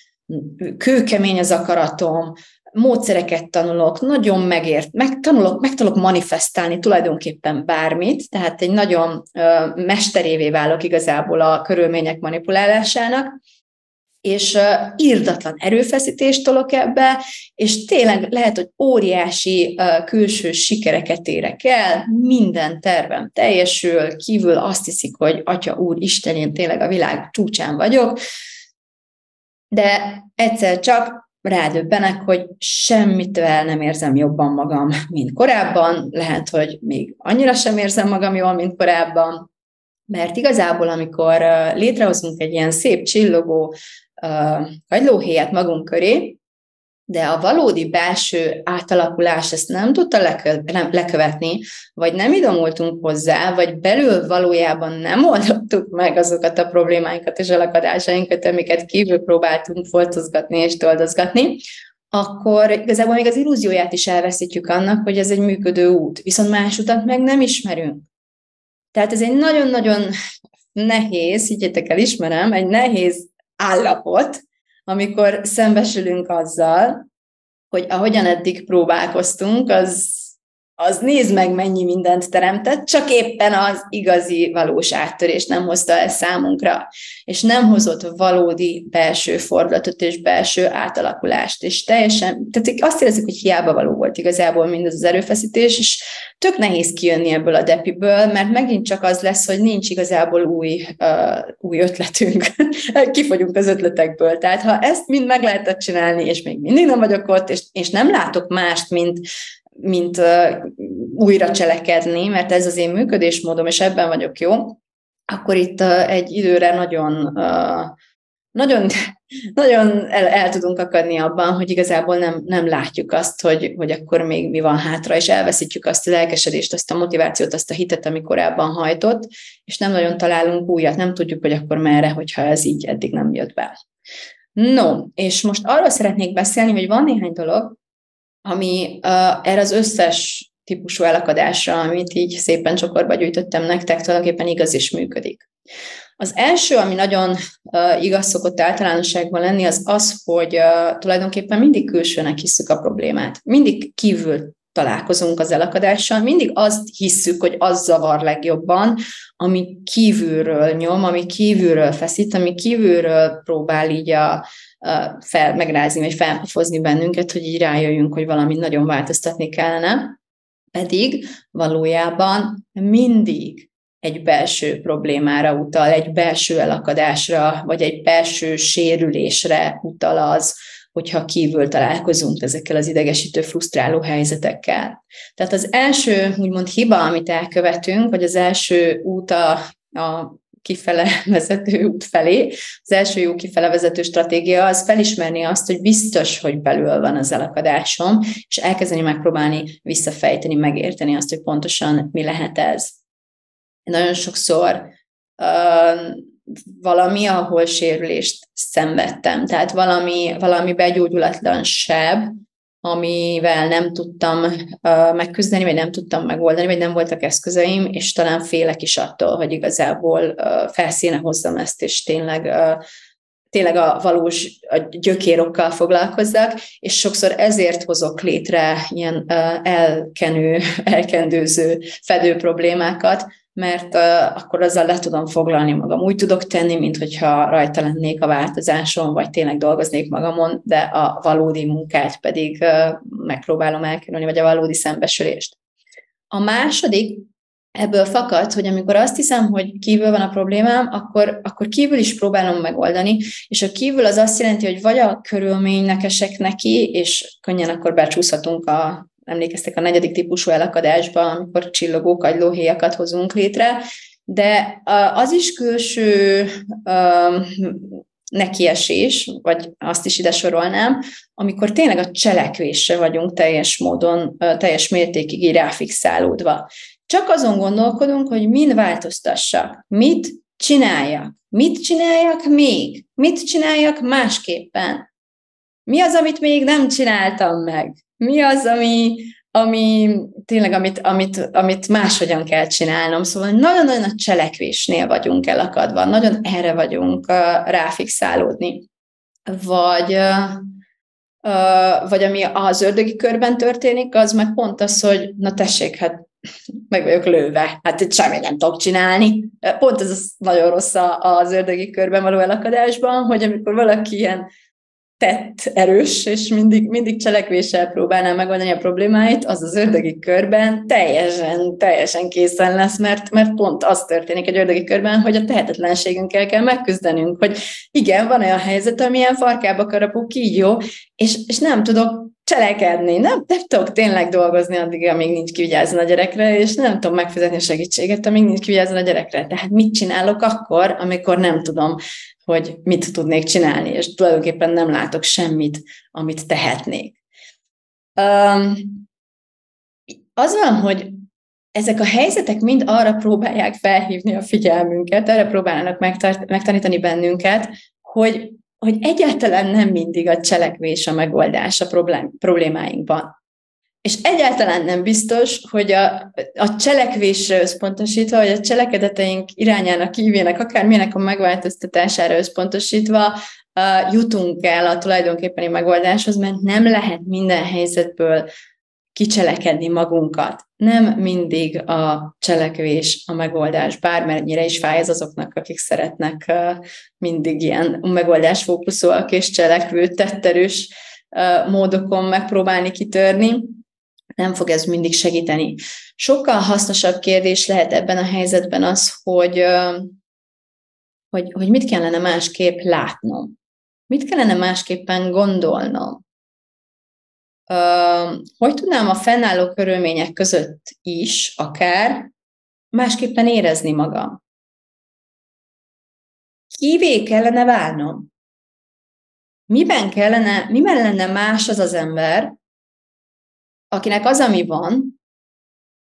kőkemény az akaratom, módszereket tanulok, nagyon megért, megtanulok, megtanulok manifestálni tulajdonképpen bármit, tehát egy nagyon mesterévé válok igazából a körülmények manipulálásának, és írdatlan erőfeszítést tolok ebbe, és tényleg lehet, hogy óriási külső sikereket érek el, minden tervem teljesül, kívül azt hiszik, hogy Atya Úr Isten, én tényleg a világ csúcsán vagyok, de egyszer csak rádöbbenek, hogy semmitől nem érzem jobban magam, mint korábban, lehet, hogy még annyira sem érzem magam jól, mint korábban, mert igazából, amikor létrehozunk egy ilyen szép csillogó kagylóhéjat magunk köré, de a valódi belső átalakulás ezt nem tudta lekö- nem, lekövetni, vagy nem idomultunk hozzá, vagy belül valójában nem oldottuk meg azokat a problémáinkat és elakadásainkat, amiket kívül próbáltunk foltozgatni és toldozgatni, akkor igazából még az illúzióját is elveszítjük annak, hogy ez egy működő út, viszont más utat meg nem ismerünk. Tehát ez egy nagyon-nagyon nehéz, higgyetek el, ismerem, egy nehéz állapot, amikor szembesülünk azzal, hogy ahogyan eddig próbálkoztunk, az az nézd meg, mennyi mindent teremtett, csak éppen az igazi valós áttörés nem hozta el számunkra, és nem hozott valódi belső fordulatot és belső átalakulást, és teljesen, tehát azt érezzük, hogy hiába való volt igazából mindez az erőfeszítés, és tök nehéz kijönni ebből a depiből, mert megint csak az lesz, hogy nincs igazából új, uh, új ötletünk, kifogyunk az ötletekből, tehát ha ezt mind meg lehetett csinálni, és még mindig nem vagyok ott, és, és nem látok mást, mint mint újra cselekedni, mert ez az én működésmódom, és ebben vagyok jó, akkor itt egy időre nagyon nagyon, nagyon el, el tudunk akadni abban, hogy igazából nem, nem látjuk azt, hogy, hogy akkor még mi van hátra, és elveszítjük azt a lelkesedést, azt a motivációt, azt a hitet, ami korábban hajtott, és nem nagyon találunk újat, nem tudjuk, hogy akkor merre, hogyha ez így eddig nem jött be. No, és most arról szeretnék beszélni, hogy van néhány dolog, ami uh, erre az összes típusú elakadásra, amit így szépen csokorba gyűjtöttem nektek, tulajdonképpen igaz is működik. Az első, ami nagyon uh, igaz szokott általánosságban lenni, az az, hogy uh, tulajdonképpen mindig külsőnek hiszük a problémát. Mindig kívül találkozunk az elakadással, mindig azt hisszük, hogy az zavar legjobban, ami kívülről nyom, ami kívülről feszít, ami kívülről próbál így a, fel, megrázni, vagy felpofozni bennünket, hogy így rájöjjünk, hogy valami nagyon változtatni kellene. Pedig valójában mindig egy belső problémára utal, egy belső elakadásra, vagy egy belső sérülésre utal az, hogyha kívül találkozunk ezekkel az idegesítő, frusztráló helyzetekkel. Tehát az első, úgymond hiba, amit elkövetünk, vagy az első út a, a kifele vezető út felé. Az első jó kifele vezető stratégia az felismerni azt, hogy biztos, hogy belül van az elakadásom, és elkezdeni megpróbálni visszafejteni, megérteni azt, hogy pontosan mi lehet ez. Nagyon sokszor uh, valami, ahol sérülést szenvedtem, tehát valami, valami begyógyulatlan seb, amivel nem tudtam uh, megküzdeni, vagy nem tudtam megoldani, vagy nem voltak eszközeim, és talán félek is attól, hogy igazából uh, felszíne hozzam ezt, és tényleg uh, tényleg a valós a gyökérokkal foglalkozzak, és sokszor ezért hozok létre ilyen elkenő, elkendőző fedő problémákat, mert akkor azzal le tudom foglalni magam. Úgy tudok tenni, mint hogyha rajta lennék a változáson, vagy tényleg dolgoznék magamon, de a valódi munkát pedig megpróbálom elkerülni, vagy a valódi szembesülést. A második ebből fakad, hogy amikor azt hiszem, hogy kívül van a problémám, akkor, akkor kívül is próbálom megoldani, és a kívül az azt jelenti, hogy vagy a körülménynek esek neki, és könnyen akkor becsúszhatunk a emlékeztek a negyedik típusú elakadásba, amikor csillogó kagylóhéjakat hozunk létre, de az is külső nekiesés, vagy azt is ide sorolnám, amikor tényleg a cselekvésre vagyunk teljes módon, teljes mértékig így ráfixálódva. Csak azon gondolkodunk, hogy mind változtassak, mit csináljak, mit csináljak még, mit csináljak másképpen. Mi az, amit még nem csináltam meg? Mi az, ami, ami tényleg, amit, amit, amit máshogyan kell csinálnom. Szóval nagyon-nagyon a cselekvésnél vagyunk elakadva, nagyon erre vagyunk uh, ráfixálódni. Vagy, vagy ami az ördögi körben történik, az meg pont az, hogy na tessék, hát meg vagyok lőve, hát itt semmit nem tudok csinálni. Pont ez az nagyon rossz az ördögi körben való elakadásban, hogy amikor valaki ilyen tett erős, és mindig, mindig cselekvéssel próbálná megoldani a problémáit, az az ördögi körben teljesen, teljesen készen lesz, mert, mert pont az történik egy ördögi körben, hogy a tehetetlenségünkkel kell megküzdenünk, hogy igen, van olyan helyzet, amilyen farkába karapuk, így jó, és, és nem tudok cselekedni, nem, nem tudok tényleg dolgozni addig, amíg nincs kivigyázni a gyerekre, és nem tudom megfizetni a segítséget, amíg nincs kivigyázni a gyerekre. Tehát mit csinálok akkor, amikor nem tudom hogy mit tudnék csinálni, és tulajdonképpen nem látok semmit, amit tehetnék. Um, az van, hogy ezek a helyzetek mind arra próbálják felhívni a figyelmünket, erre próbálnak megtart, megtanítani bennünket, hogy, hogy egyáltalán nem mindig a cselekvés a megoldás a problém, problémáinkban. És egyáltalán nem biztos, hogy a, a cselekvésre összpontosítva, vagy a cselekedeteink irányának, kívének, akármilyenek a megváltoztatására összpontosítva uh, jutunk el a tulajdonképpeni megoldáshoz, mert nem lehet minden helyzetből kicselekedni magunkat. Nem mindig a cselekvés a megoldás, bármennyire is fáj ez azoknak, akik szeretnek mindig ilyen megoldásfókuszúak és cselekvő, tetterős módokon megpróbálni kitörni nem fog ez mindig segíteni. Sokkal hasznosabb kérdés lehet ebben a helyzetben az, hogy, hogy, hogy mit kellene másképp látnom. Mit kellene másképpen gondolnom? Hogy tudnám a fennálló körülmények között is akár másképpen érezni magam? Kivé kellene válnom? Miben kellene, miben lenne más az az ember, akinek az, ami van,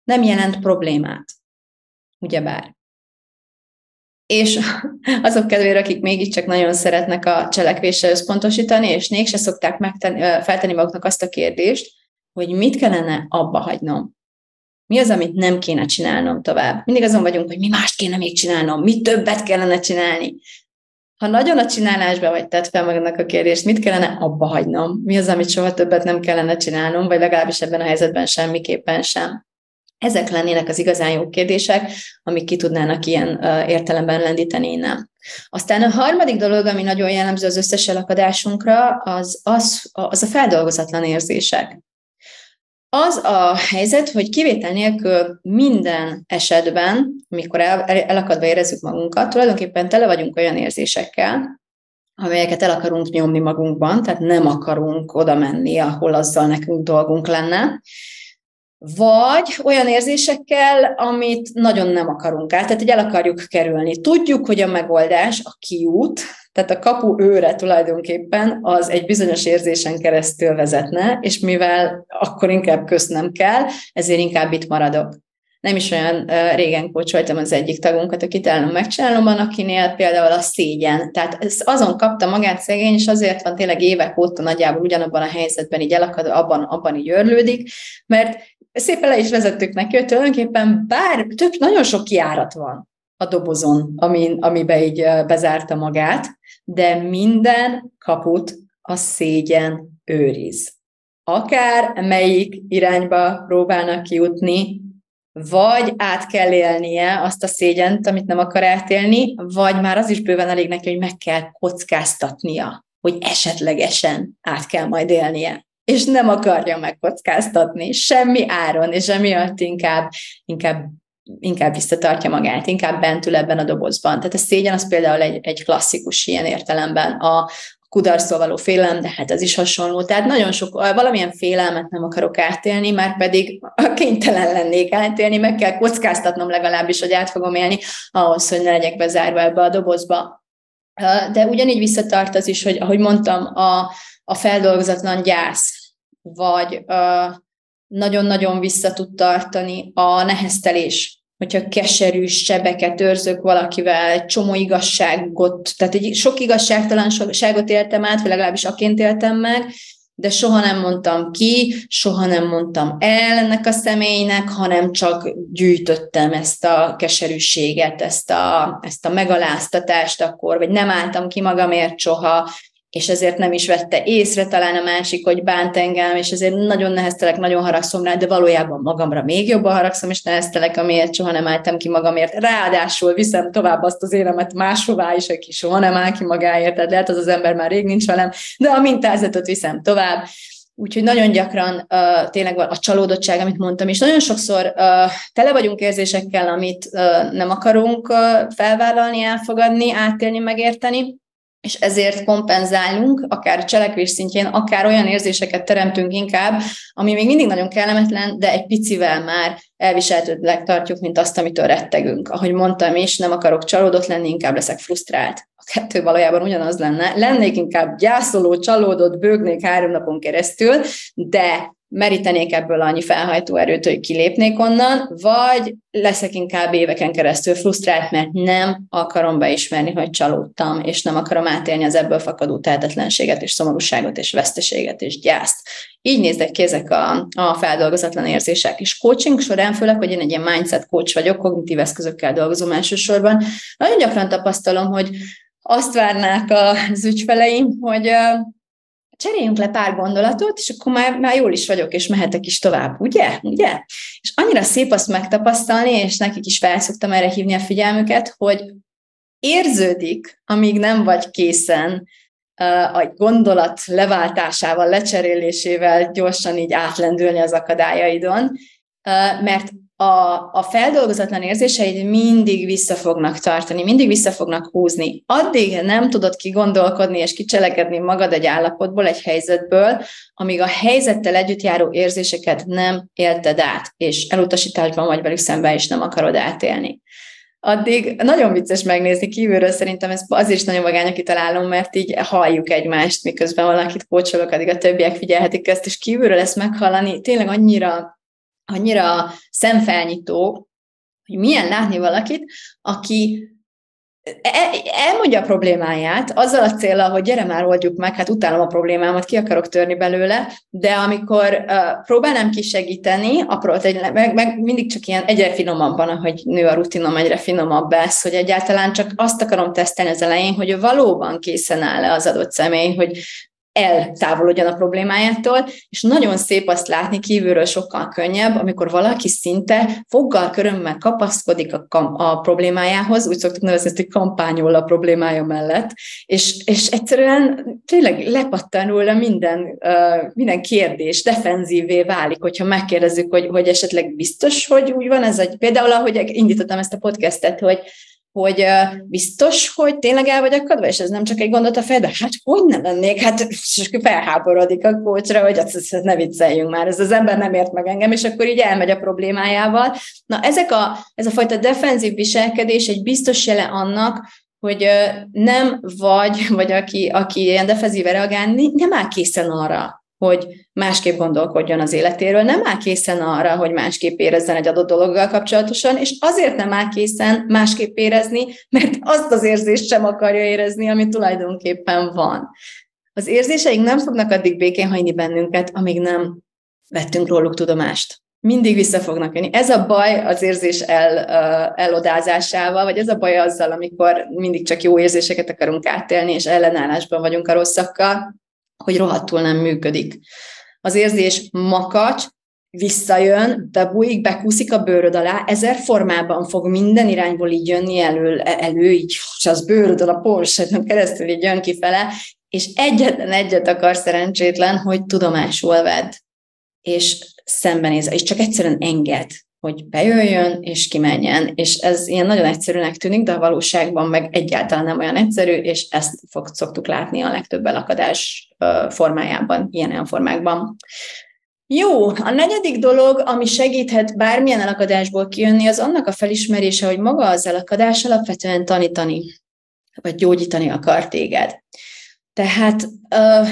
nem jelent problémát. Ugyebár. És azok kedvére, akik mégiscsak nagyon szeretnek a cselekvésre összpontosítani, és mégse szokták megtenni, feltenni maguknak azt a kérdést, hogy mit kellene abba hagynom. Mi az, amit nem kéne csinálnom tovább? Mindig azon vagyunk, hogy mi mást kéne még csinálnom, mi többet kellene csinálni ha nagyon a csinálásba vagy tett fel magadnak a kérdést, mit kellene abba hagynom? Mi az, amit soha többet nem kellene csinálnom, vagy legalábbis ebben a helyzetben semmiképpen sem? Ezek lennének az igazán jó kérdések, amik ki tudnának ilyen értelemben lendíteni innen. Aztán a harmadik dolog, ami nagyon jellemző az összes elakadásunkra, az, az, az a feldolgozatlan érzések. Az a helyzet, hogy kivétel nélkül minden esetben, amikor el, elakadva érezzük magunkat, tulajdonképpen tele vagyunk olyan érzésekkel, amelyeket el akarunk nyomni magunkban, tehát nem akarunk oda menni, ahol azzal nekünk dolgunk lenne, vagy olyan érzésekkel, amit nagyon nem akarunk át, tehát hogy el akarjuk kerülni. Tudjuk, hogy a megoldás, a kiút, tehát a kapu őre tulajdonképpen az egy bizonyos érzésen keresztül vezetne, és mivel akkor inkább köszönöm kell, ezért inkább itt maradok. Nem is olyan régen kócsoltam az egyik tagunkat, akit el megcsinálom, van, akinél például a szégyen. Tehát ez azon kapta magát szegény, és azért van tényleg évek óta nagyjából ugyanabban a helyzetben így elakad, abban, abban így örlődik, mert szépen le is vezettük neki, hogy tulajdonképpen bár tök, nagyon sok kiárat van a dobozon, amin, amibe így bezárta magát, de minden kaput a szégyen őriz. Akár melyik irányba próbálnak kijutni, vagy át kell élnie azt a szégyent, amit nem akar átélni, vagy már az is bőven elég neki, hogy meg kell kockáztatnia, hogy esetlegesen át kell majd élnie és nem akarja megkockáztatni semmi áron, és emiatt inkább, inkább inkább visszatartja magát, inkább bent ül ebben a dobozban. Tehát a szégyen az például egy, egy klasszikus ilyen értelemben. A kudarctól való félelem, de hát ez is hasonló. Tehát nagyon sok, valamilyen félelmet nem akarok átélni, már pedig kénytelen lennék átélni, meg kell kockáztatnom legalábbis, hogy át fogom élni, ahhoz, hogy ne legyek bezárva ebbe a dobozba. De ugyanígy visszatart az is, hogy ahogy mondtam, a, a feldolgozatlan gyász, vagy nagyon-nagyon vissza tud tartani a neheztelés, hogyha keserű sebeket őrzök valakivel, csomó igazságot, tehát egy sok igazságtalanságot éltem át, vagy legalábbis aként éltem meg, de soha nem mondtam ki, soha nem mondtam el ennek a személynek, hanem csak gyűjtöttem ezt a keserűséget, ezt a, ezt a megaláztatást akkor, vagy nem álltam ki magamért soha, és ezért nem is vette észre talán a másik, hogy bánt engem, és ezért nagyon neheztelek, nagyon haragszom rá, de valójában magamra még jobban haragszom, és neheztelek, amiért soha nem álltam ki magamért. Ráadásul viszem tovább azt az élemet máshová is, aki soha nem áll ki magáért, tehát lehet az az ember már rég nincs velem, de a mintázatot viszem tovább. Úgyhogy nagyon gyakran uh, tényleg a csalódottság, amit mondtam, és nagyon sokszor uh, tele vagyunk érzésekkel, amit uh, nem akarunk uh, felvállalni, elfogadni, átélni, megérteni, és ezért kompenzálunk, akár cselekvés szintjén, akár olyan érzéseket teremtünk inkább, ami még mindig nagyon kellemetlen, de egy picivel már elviselhetőleg tartjuk, mint azt, amitől rettegünk. Ahogy mondtam is, nem akarok csalódott lenni, inkább leszek frusztrált. A kettő valójában ugyanaz lenne. Lennék inkább gyászoló, csalódott, bőgnék három napon keresztül, de merítenék ebből annyi felhajtó erőt, hogy kilépnék onnan, vagy leszek inkább éveken keresztül frusztrált, mert nem akarom beismerni, hogy csalódtam, és nem akarom átélni az ebből fakadó tehetetlenséget, és szomorúságot, és veszteséget, és gyászt. Így néznek ki ezek a, a feldolgozatlan érzések. És coaching során, főleg, hogy én egy ilyen mindset coach vagyok, kognitív eszközökkel dolgozom elsősorban, nagyon gyakran tapasztalom, hogy azt várnák az ügyfeleim, hogy cseréljünk le pár gondolatot, és akkor már, már jól is vagyok, és mehetek is tovább, ugye? ugye? És annyira szép azt megtapasztalni, és nekik is felszoktam erre hívni a figyelmüket, hogy érződik, amíg nem vagy készen a gondolat leváltásával, lecserélésével gyorsan így átlendülni az akadályaidon, mert a, a feldolgozatlan érzéseid mindig vissza fognak tartani, mindig vissza fognak húzni. Addig nem tudod kigondolkodni és kicselekedni magad egy állapotból, egy helyzetből, amíg a helyzettel együtt járó érzéseket nem élted át, és elutasításban vagy velük szemben is nem akarod átélni. Addig nagyon vicces megnézni kívülről, szerintem ez azért is nagyon vagány, kitalálom, mert így halljuk egymást, miközben valakit kócsolok, addig a többiek figyelhetik ezt, és kívülről ezt meghallani tényleg annyira annyira szemfelnyitó, hogy milyen látni valakit, aki e, elmondja a problémáját, azzal a célral, hogy gyere már, oldjuk meg, hát utálom a problémámat, ki akarok törni belőle, de amikor uh, próbálnám kisegíteni, apró, meg, meg mindig csak ilyen egyre finomabban, ahogy nő a rutinom, egyre finomabb lesz, hogy egyáltalán csak azt akarom tesztelni az elején, hogy valóban készen áll-e az adott személy, hogy eltávolodjon a problémájától, és nagyon szép azt látni kívülről sokkal könnyebb, amikor valaki szinte foggal, körömmel kapaszkodik a, kam- a problémájához, úgy szoktuk nevezni hogy kampányol a problémája mellett, és, és egyszerűen tényleg lepattan róla minden, uh, minden kérdés, defenzívé válik, hogyha megkérdezzük, hogy, hogy esetleg biztos, hogy úgy van ez, egy, például ahogy indítottam ezt a podcastet, hogy hogy biztos, hogy tényleg el vagy akadva, és ez nem csak egy gondot a fejbe, hát hogy nem lennék, hát és felháborodik a kócsra, hogy azt, azt ne vicceljünk már, ez az ember nem ért meg engem, és akkor így elmegy a problémájával. Na, ezek a, ez a fajta defenzív viselkedés egy biztos jele annak, hogy nem vagy, vagy aki, aki ilyen defenzíve reagálni, nem áll készen arra, hogy másképp gondolkodjon az életéről, nem áll készen arra, hogy másképp érezzen egy adott dologgal kapcsolatosan, és azért nem áll készen másképp érezni, mert azt az érzést sem akarja érezni, ami tulajdonképpen van. Az érzéseink nem fognak addig békén hagyni bennünket, amíg nem vettünk róluk tudomást. Mindig vissza fognak jönni. Ez a baj az érzés el, elodázásával, vagy ez a baj azzal, amikor mindig csak jó érzéseket akarunk átélni, és ellenállásban vagyunk a rosszakkal, hogy rohadtul nem működik. Az érzés makacs, visszajön, bebújik, bekúszik a bőröd alá, ezer formában fog minden irányból így jönni elő, elő így, és az bőrödön a porsadon keresztül így jön kifele, és egyetlen egyet akar szerencsétlen, hogy tudomásul vedd, és szembenéz, és csak egyszerűen enged hogy bejöjjön és kimenjen, és ez ilyen nagyon egyszerűnek tűnik, de a valóságban meg egyáltalán nem olyan egyszerű, és ezt fog, szoktuk látni a legtöbb elakadás formájában, ilyen formákban. Jó, a negyedik dolog, ami segíthet bármilyen elakadásból kijönni, az annak a felismerése, hogy maga az elakadás alapvetően tanítani. vagy gyógyítani akar téged. Tehát uh,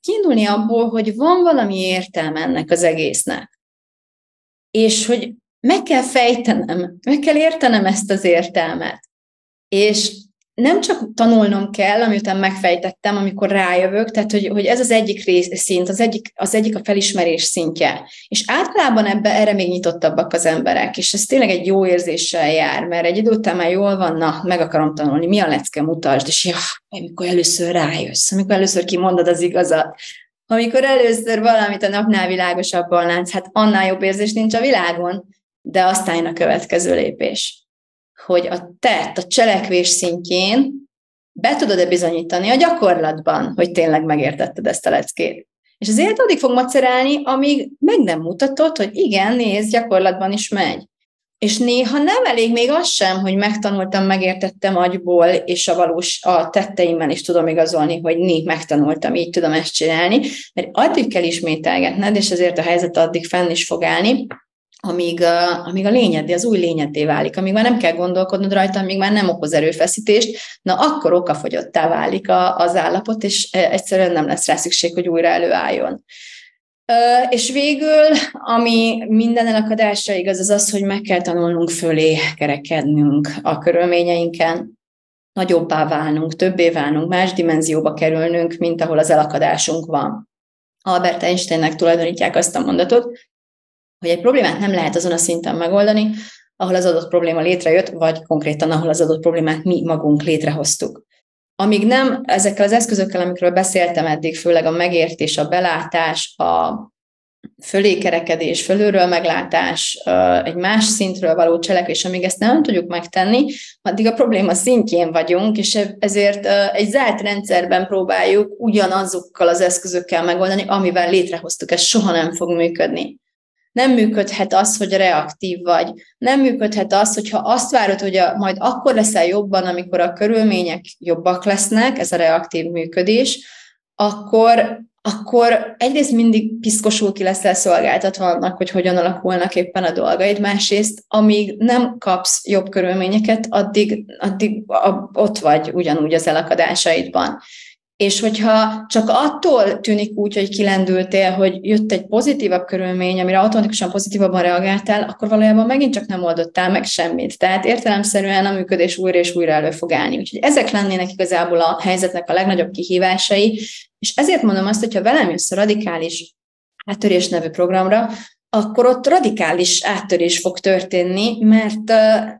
kiindulni abból, hogy van valami értelme ennek az egésznek, és hogy meg kell fejtenem, meg kell értenem ezt az értelmet. És nem csak tanulnom kell, amiután megfejtettem, amikor rájövök, tehát hogy, hogy ez az egyik rész, szint, az egyik, az egyik a felismerés szintje. És általában ebbe erre még nyitottabbak az emberek, és ez tényleg egy jó érzéssel jár, mert egy idő után már jól van, na, meg akarom tanulni, mi a lecke, mutasd, és ja, amikor először rájössz, amikor először kimondod az igazat, amikor először valamit a napnál világosabban látsz, hát annál jobb érzés nincs a világon, de aztán jön a következő lépés hogy a tett, a cselekvés szintjén be tudod-e bizonyítani a gyakorlatban, hogy tényleg megértetted ezt a leckét. És az élet addig fog macerálni, amíg meg nem mutatod, hogy igen, nézd, gyakorlatban is megy. És néha nem elég még az sem, hogy megtanultam, megértettem agyból, és a valós a tetteimmel is tudom igazolni, hogy né, megtanultam, így tudom ezt csinálni, mert addig kell ismételgetned, és ezért a helyzet addig fenn is fog állni, amíg, a, amíg a lényedé, az új lényedé válik, amíg már nem kell gondolkodnod rajta, amíg már nem okoz erőfeszítést, na akkor okafogyottá válik a, az állapot, és egyszerűen nem lesz rá szükség, hogy újra előálljon. És végül, ami minden elakadásra igaz, az az, hogy meg kell tanulnunk fölé kerekednünk a körülményeinken, nagyobbá válnunk, többé válnunk, más dimenzióba kerülnünk, mint ahol az elakadásunk van. Albert Einsteinnek tulajdonítják azt a mondatot, hogy egy problémát nem lehet azon a szinten megoldani, ahol az adott probléma létrejött, vagy konkrétan ahol az adott problémát mi magunk létrehoztuk. Amíg nem ezekkel az eszközökkel, amikről beszéltem eddig, főleg a megértés, a belátás, a fölékerekedés, fölülről meglátás, egy más szintről való cselekvés, amíg ezt nem tudjuk megtenni, addig a probléma szintjén vagyunk, és ezért egy zárt rendszerben próbáljuk ugyanazokkal az eszközökkel megoldani, amivel létrehoztuk, ez soha nem fog működni. Nem működhet az, hogy reaktív vagy. Nem működhet az, hogyha azt várod, hogy a, majd akkor leszel jobban, amikor a körülmények jobbak lesznek, ez a reaktív működés, akkor, akkor egyrészt mindig piszkosul ki leszel szolgáltatva annak, hogy hogyan alakulnak éppen a dolgaid, másrészt, amíg nem kapsz jobb körülményeket, addig, addig ott vagy ugyanúgy az elakadásaidban. És hogyha csak attól tűnik úgy, hogy kilendültél, hogy jött egy pozitívabb körülmény, amire automatikusan pozitívabban reagáltál, akkor valójában megint csak nem oldottál meg semmit. Tehát értelemszerűen a működés újra és újra elő fog állni. Úgyhogy ezek lennének igazából a helyzetnek a legnagyobb kihívásai, és ezért mondom azt, hogyha velem jössz a radikális áttörés nevű programra, akkor ott radikális áttörés fog történni, mert,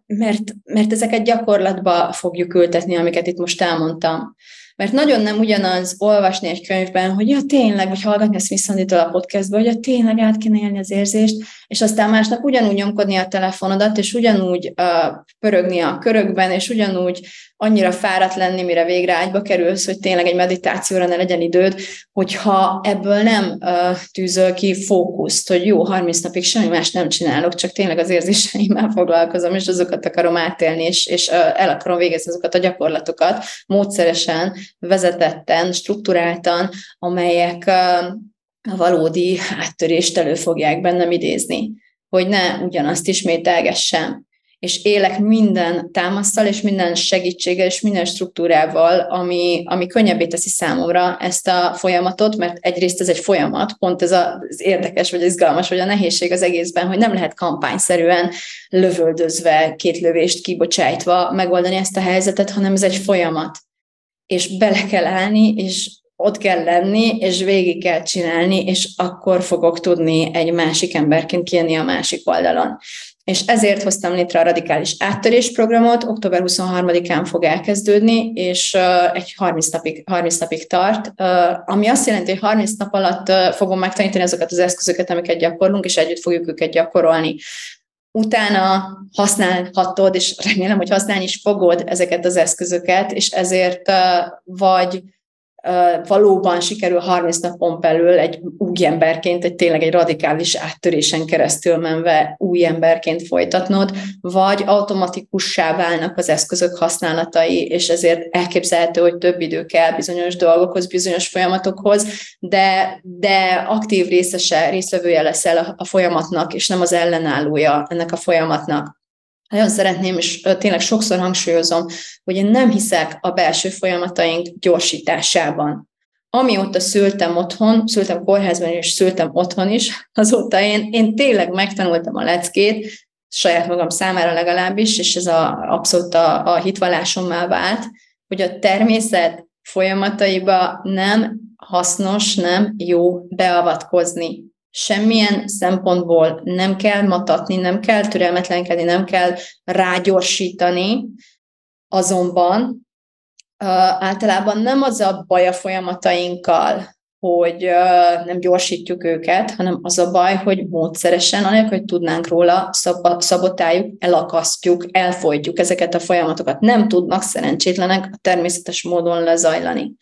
mert, mert ezeket gyakorlatba fogjuk ültetni, amiket itt most elmondtam. Mert nagyon nem ugyanaz olvasni egy könyvben, hogy ja tényleg, vagy hallgatni a Smith a podcastból, hogy ja tényleg át kéne élni az érzést, és aztán másnap ugyanúgy nyomkodni a telefonodat, és ugyanúgy uh, pörögni a körökben, és ugyanúgy annyira fáradt lenni, mire végre ágyba kerülsz, hogy tényleg egy meditációra ne legyen időd, hogyha ebből nem uh, tűzöl ki fókuszt, hogy jó, 30 napig semmi más nem csinálok, csak tényleg az érzéseimmel foglalkozom, és azokat akarom átélni, és, és uh, el akarom végezni azokat a gyakorlatokat módszeresen, vezetetten, strukturáltan, amelyek uh, a valódi áttörést elő fogják bennem idézni, hogy ne ugyanazt ismételgessem és élek minden támasztal, és minden segítséggel, és minden struktúrával, ami, ami könnyebbé teszi számomra ezt a folyamatot, mert egyrészt ez egy folyamat, pont ez az érdekes, vagy izgalmas, vagy a nehézség az egészben, hogy nem lehet kampányszerűen lövöldözve, két lövést kibocsájtva megoldani ezt a helyzetet, hanem ez egy folyamat. És bele kell állni, és ott kell lenni, és végig kell csinálni, és akkor fogok tudni egy másik emberként kijönni a másik oldalon és ezért hoztam létre a radikális áttörés programot, október 23-án fog elkezdődni, és egy 30 napig, 30 napig tart, ami azt jelenti, hogy 30 nap alatt fogom megtanítani azokat az eszközöket, amiket gyakorlunk, és együtt fogjuk őket gyakorolni. Utána használhatod, és remélem, hogy használni is fogod ezeket az eszközöket, és ezért vagy valóban sikerül 30 napon belül egy új emberként, egy tényleg egy radikális áttörésen keresztül menve új emberként folytatnod, vagy automatikussá válnak az eszközök használatai, és ezért elképzelhető, hogy több idő kell bizonyos dolgokhoz, bizonyos folyamatokhoz, de, de aktív részese, részvevője leszel a, folyamatnak, és nem az ellenállója ennek a folyamatnak. Nagyon szeretném, és tényleg sokszor hangsúlyozom, hogy én nem hiszek a belső folyamataink gyorsításában. Amióta szültem otthon, szültem kórházban és szültem otthon is, azóta én, én tényleg megtanultam a leckét, saját magam számára legalábbis, és ez a, abszolút a, a hitvallásommá vált, hogy a természet folyamataiba nem hasznos, nem jó beavatkozni semmilyen szempontból nem kell matatni, nem kell türelmetlenkedni, nem kell rágyorsítani, azonban általában nem az a baj a folyamatainkkal, hogy nem gyorsítjuk őket, hanem az a baj, hogy módszeresen, anélkül, hogy tudnánk róla, szabotáljuk, elakasztjuk, elfolytjuk ezeket a folyamatokat. Nem tudnak szerencsétlenek a természetes módon lezajlani.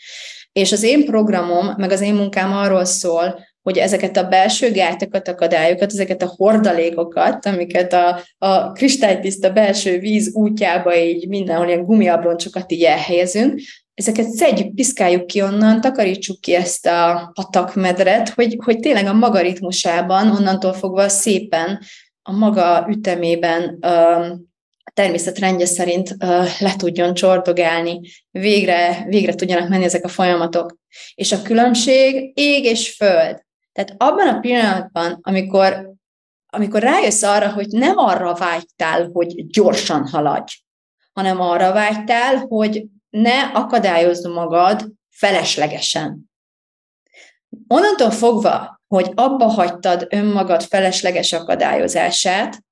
És az én programom, meg az én munkám arról szól, hogy ezeket a belső gátakat, akadályokat, ezeket a hordalékokat, amiket a, a kristálytiszta belső víz útjába így mindenhol ilyen gumiabroncsokat így elhelyezünk, ezeket szedjük, piszkáljuk ki onnan, takarítsuk ki ezt a patakmedret, hogy, hogy tényleg a maga ritmusában, onnantól fogva szépen a maga ütemében a természet rendje szerint le tudjon csordogálni, végre, végre tudjanak menni ezek a folyamatok. És a különbség ég és föld. Tehát abban a pillanatban, amikor, amikor rájössz arra, hogy nem arra vágytál, hogy gyorsan haladj, hanem arra vágytál, hogy ne akadályozd magad feleslegesen. Onnantól fogva, hogy abba hagytad önmagad felesleges akadályozását,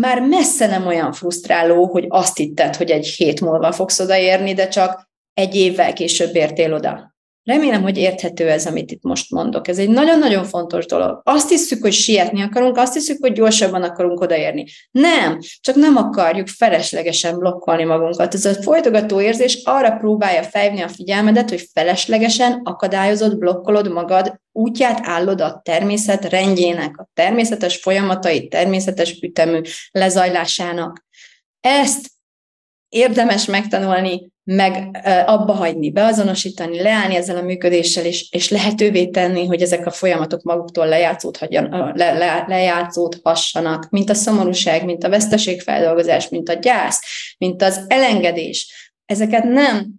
már messze nem olyan frusztráló, hogy azt hitted, hogy egy hét múlva fogsz odaérni, de csak egy évvel később értél oda. Remélem, hogy érthető ez, amit itt most mondok. Ez egy nagyon-nagyon fontos dolog. Azt hiszük, hogy sietni akarunk, azt hiszük, hogy gyorsabban akarunk odaérni. Nem, csak nem akarjuk feleslegesen blokkolni magunkat. Ez a folytogató érzés arra próbálja fejni a figyelmedet, hogy feleslegesen akadályozod, blokkolod magad, útját állod a természet rendjének, a természetes folyamatai, természetes ütemű lezajlásának. Ezt érdemes megtanulni, meg abba hagyni, beazonosítani, leállni ezzel a működéssel, és, és lehetővé tenni, hogy ezek a folyamatok maguktól lejátszódhatjan, le, le, lejátszódhassanak, mint a szomorúság, mint a veszteségfeldolgozás, mint a gyász, mint az elengedés. Ezeket nem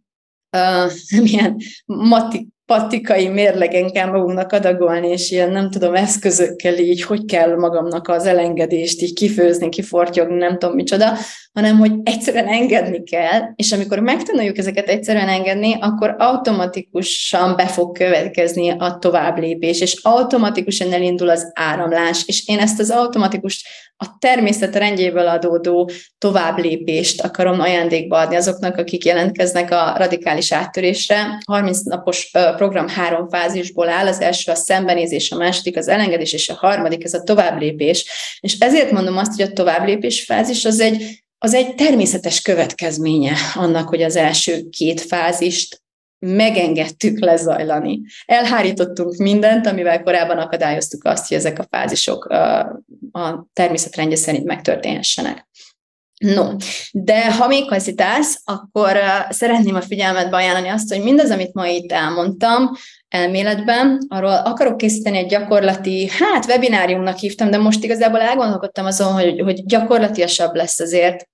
uh, nem matik, patikai mérlegen kell magunknak adagolni, és ilyen nem tudom, eszközökkel így, hogy kell magamnak az elengedést így kifőzni, kifortyogni, nem tudom micsoda, hanem hogy egyszerűen engedni kell, és amikor megtanuljuk ezeket egyszerűen engedni, akkor automatikusan be fog következni a továbblépés, és automatikusan elindul az áramlás, és én ezt az automatikus a természet rendjéből adódó továbblépést akarom ajándékba adni azoknak, akik jelentkeznek a radikális áttörésre. 30 napos program három fázisból áll, az első a szembenézés, a második az elengedés, és a harmadik ez a továbblépés. És ezért mondom azt, hogy a továbblépés fázis az egy, az egy természetes következménye annak, hogy az első két fázist megengedtük lezajlani. Elhárítottunk mindent, amivel korábban akadályoztuk azt, hogy ezek a fázisok a természetrendje szerint megtörténhessenek. No, de ha még hezitálsz, akkor szeretném a figyelmetbe ajánlani azt, hogy mindaz, amit ma itt elmondtam, elméletben, arról akarok készíteni egy gyakorlati, hát webináriumnak hívtam, de most igazából elgondolkodtam azon, hogy, hogy gyakorlatiasabb lesz azért,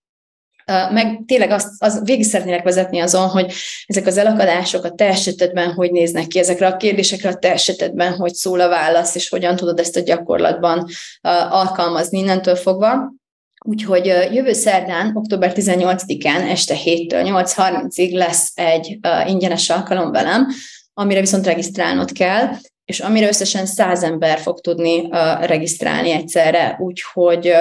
meg tényleg azt, az végig szeretnélek vezetni azon, hogy ezek az elakadások a te esetedben hogy néznek ki, ezekre a kérdésekre a te esetedben hogy szól a válasz, és hogyan tudod ezt a gyakorlatban alkalmazni innentől fogva. Úgyhogy jövő szerdán, október 18-án este 7-től 8.30-ig lesz egy ingyenes alkalom velem, amire viszont regisztrálnod kell, és amire összesen 100 ember fog tudni regisztrálni egyszerre, úgyhogy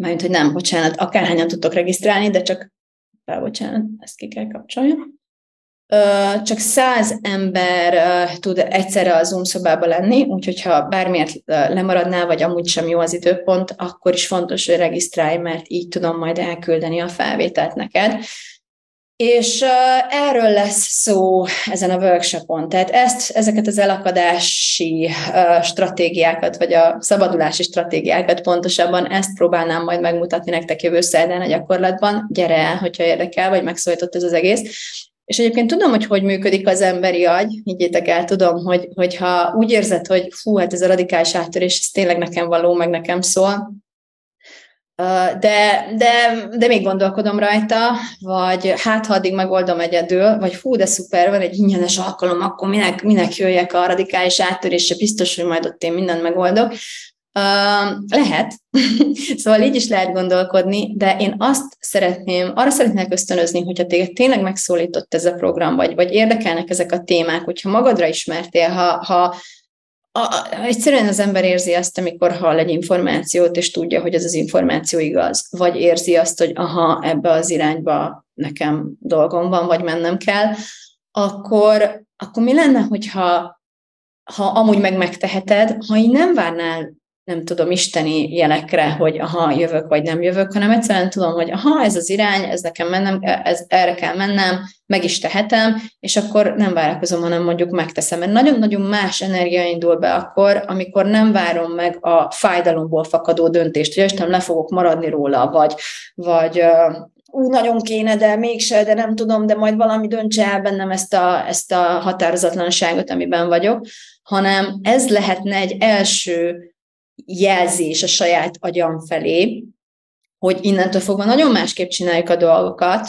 mert hogy nem, bocsánat, akárhányan tudtok regisztrálni, de csak, bocsánat, ezt ki kell kapcsolni. Csak száz ember tud egyszerre a Zoom szobába lenni, úgyhogy ha bármiért lemaradnál, vagy amúgy sem jó az időpont, akkor is fontos, hogy regisztrálj, mert így tudom majd elküldeni a felvételt neked. És erről lesz szó ezen a workshopon. Tehát ezt, ezeket az elakadási stratégiákat, vagy a szabadulási stratégiákat pontosabban, ezt próbálnám majd megmutatni nektek jövő szerdán a gyakorlatban. Gyere el, hogyha érdekel, vagy megszólított ez az egész. És egyébként tudom, hogy hogy működik az emberi agy, higgyétek el, tudom, hogy, hogyha úgy érzed, hogy fú, hát ez a radikális áttörés, ez tényleg nekem való, meg nekem szól, de, de, de még gondolkodom rajta, vagy hát ha addig megoldom egyedül, vagy hú, de szuper, van egy ingyenes alkalom, akkor minek, minek jöjjek a radikális áttörésre, biztos, hogy majd ott én mindent megoldok. Uh, lehet, szóval így is lehet gondolkodni, de én azt szeretném, arra szeretnék ösztönözni, hogyha téged tényleg megszólított ez a program, vagy, vagy érdekelnek ezek a témák, hogyha magadra ismertél, ha, ha a, a, egyszerűen az ember érzi azt, amikor hall egy információt, és tudja, hogy ez az információ igaz, vagy érzi azt, hogy aha, ebbe az irányba nekem dolgom van, vagy mennem kell, akkor, akkor mi lenne, hogyha ha amúgy meg megteheted, ha így nem várnál nem tudom, isteni jelekre, hogy aha, jövök vagy nem jövök, hanem egyszerűen tudom, hogy aha, ez az irány, ez nekem mennem, ez, erre kell mennem, meg is tehetem, és akkor nem várakozom, hanem mondjuk megteszem. Mert nagyon-nagyon más energia indul be akkor, amikor nem várom meg a fájdalomból fakadó döntést, hogy Istenem, le fogok maradni róla, vagy, vagy ú, nagyon kéne, de mégse, de nem tudom, de majd valami döntse el bennem ezt a, ezt a határozatlanságot, amiben vagyok, hanem ez lehetne egy első jelzés a saját agyam felé, hogy innentől fogva nagyon másképp csináljuk a dolgokat,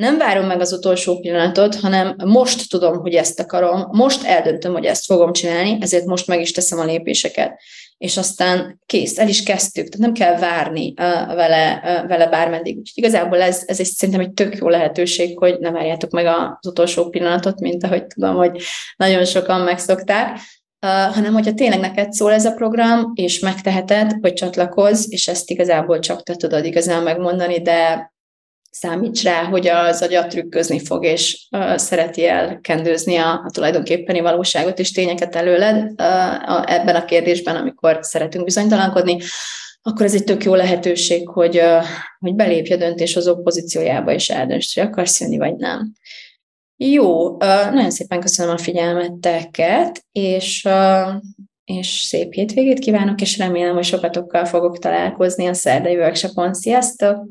nem várom meg az utolsó pillanatot, hanem most tudom, hogy ezt akarom, most eldöntöm, hogy ezt fogom csinálni, ezért most meg is teszem a lépéseket. És aztán kész, el is kezdtük, tehát nem kell várni vele, vele bármeddig. Úgyhogy igazából ez, ez egy, szerintem egy tök jó lehetőség, hogy ne várjátok meg az utolsó pillanatot, mint ahogy tudom, hogy nagyon sokan megszokták, hanem hogyha tényleg neked szól ez a program, és megteheted, hogy csatlakozz, és ezt igazából csak te tudod igazán megmondani, de számíts rá, hogy az agyat trükközni fog, és uh, szereti elkendőzni a, a tulajdonképpeni valóságot és tényeket előled uh, a, ebben a kérdésben, amikor szeretünk bizonytalankodni, akkor ez egy tök jó lehetőség, hogy, uh, hogy belépj a döntéshozó pozíciójába, és eldönts, hogy akarsz jönni, vagy nem. Jó, nagyon szépen köszönöm a figyelmeteket, és, és szép hétvégét kívánok, és remélem, hogy sokatokkal fogok találkozni a szerdai workshopon. Sziasztok!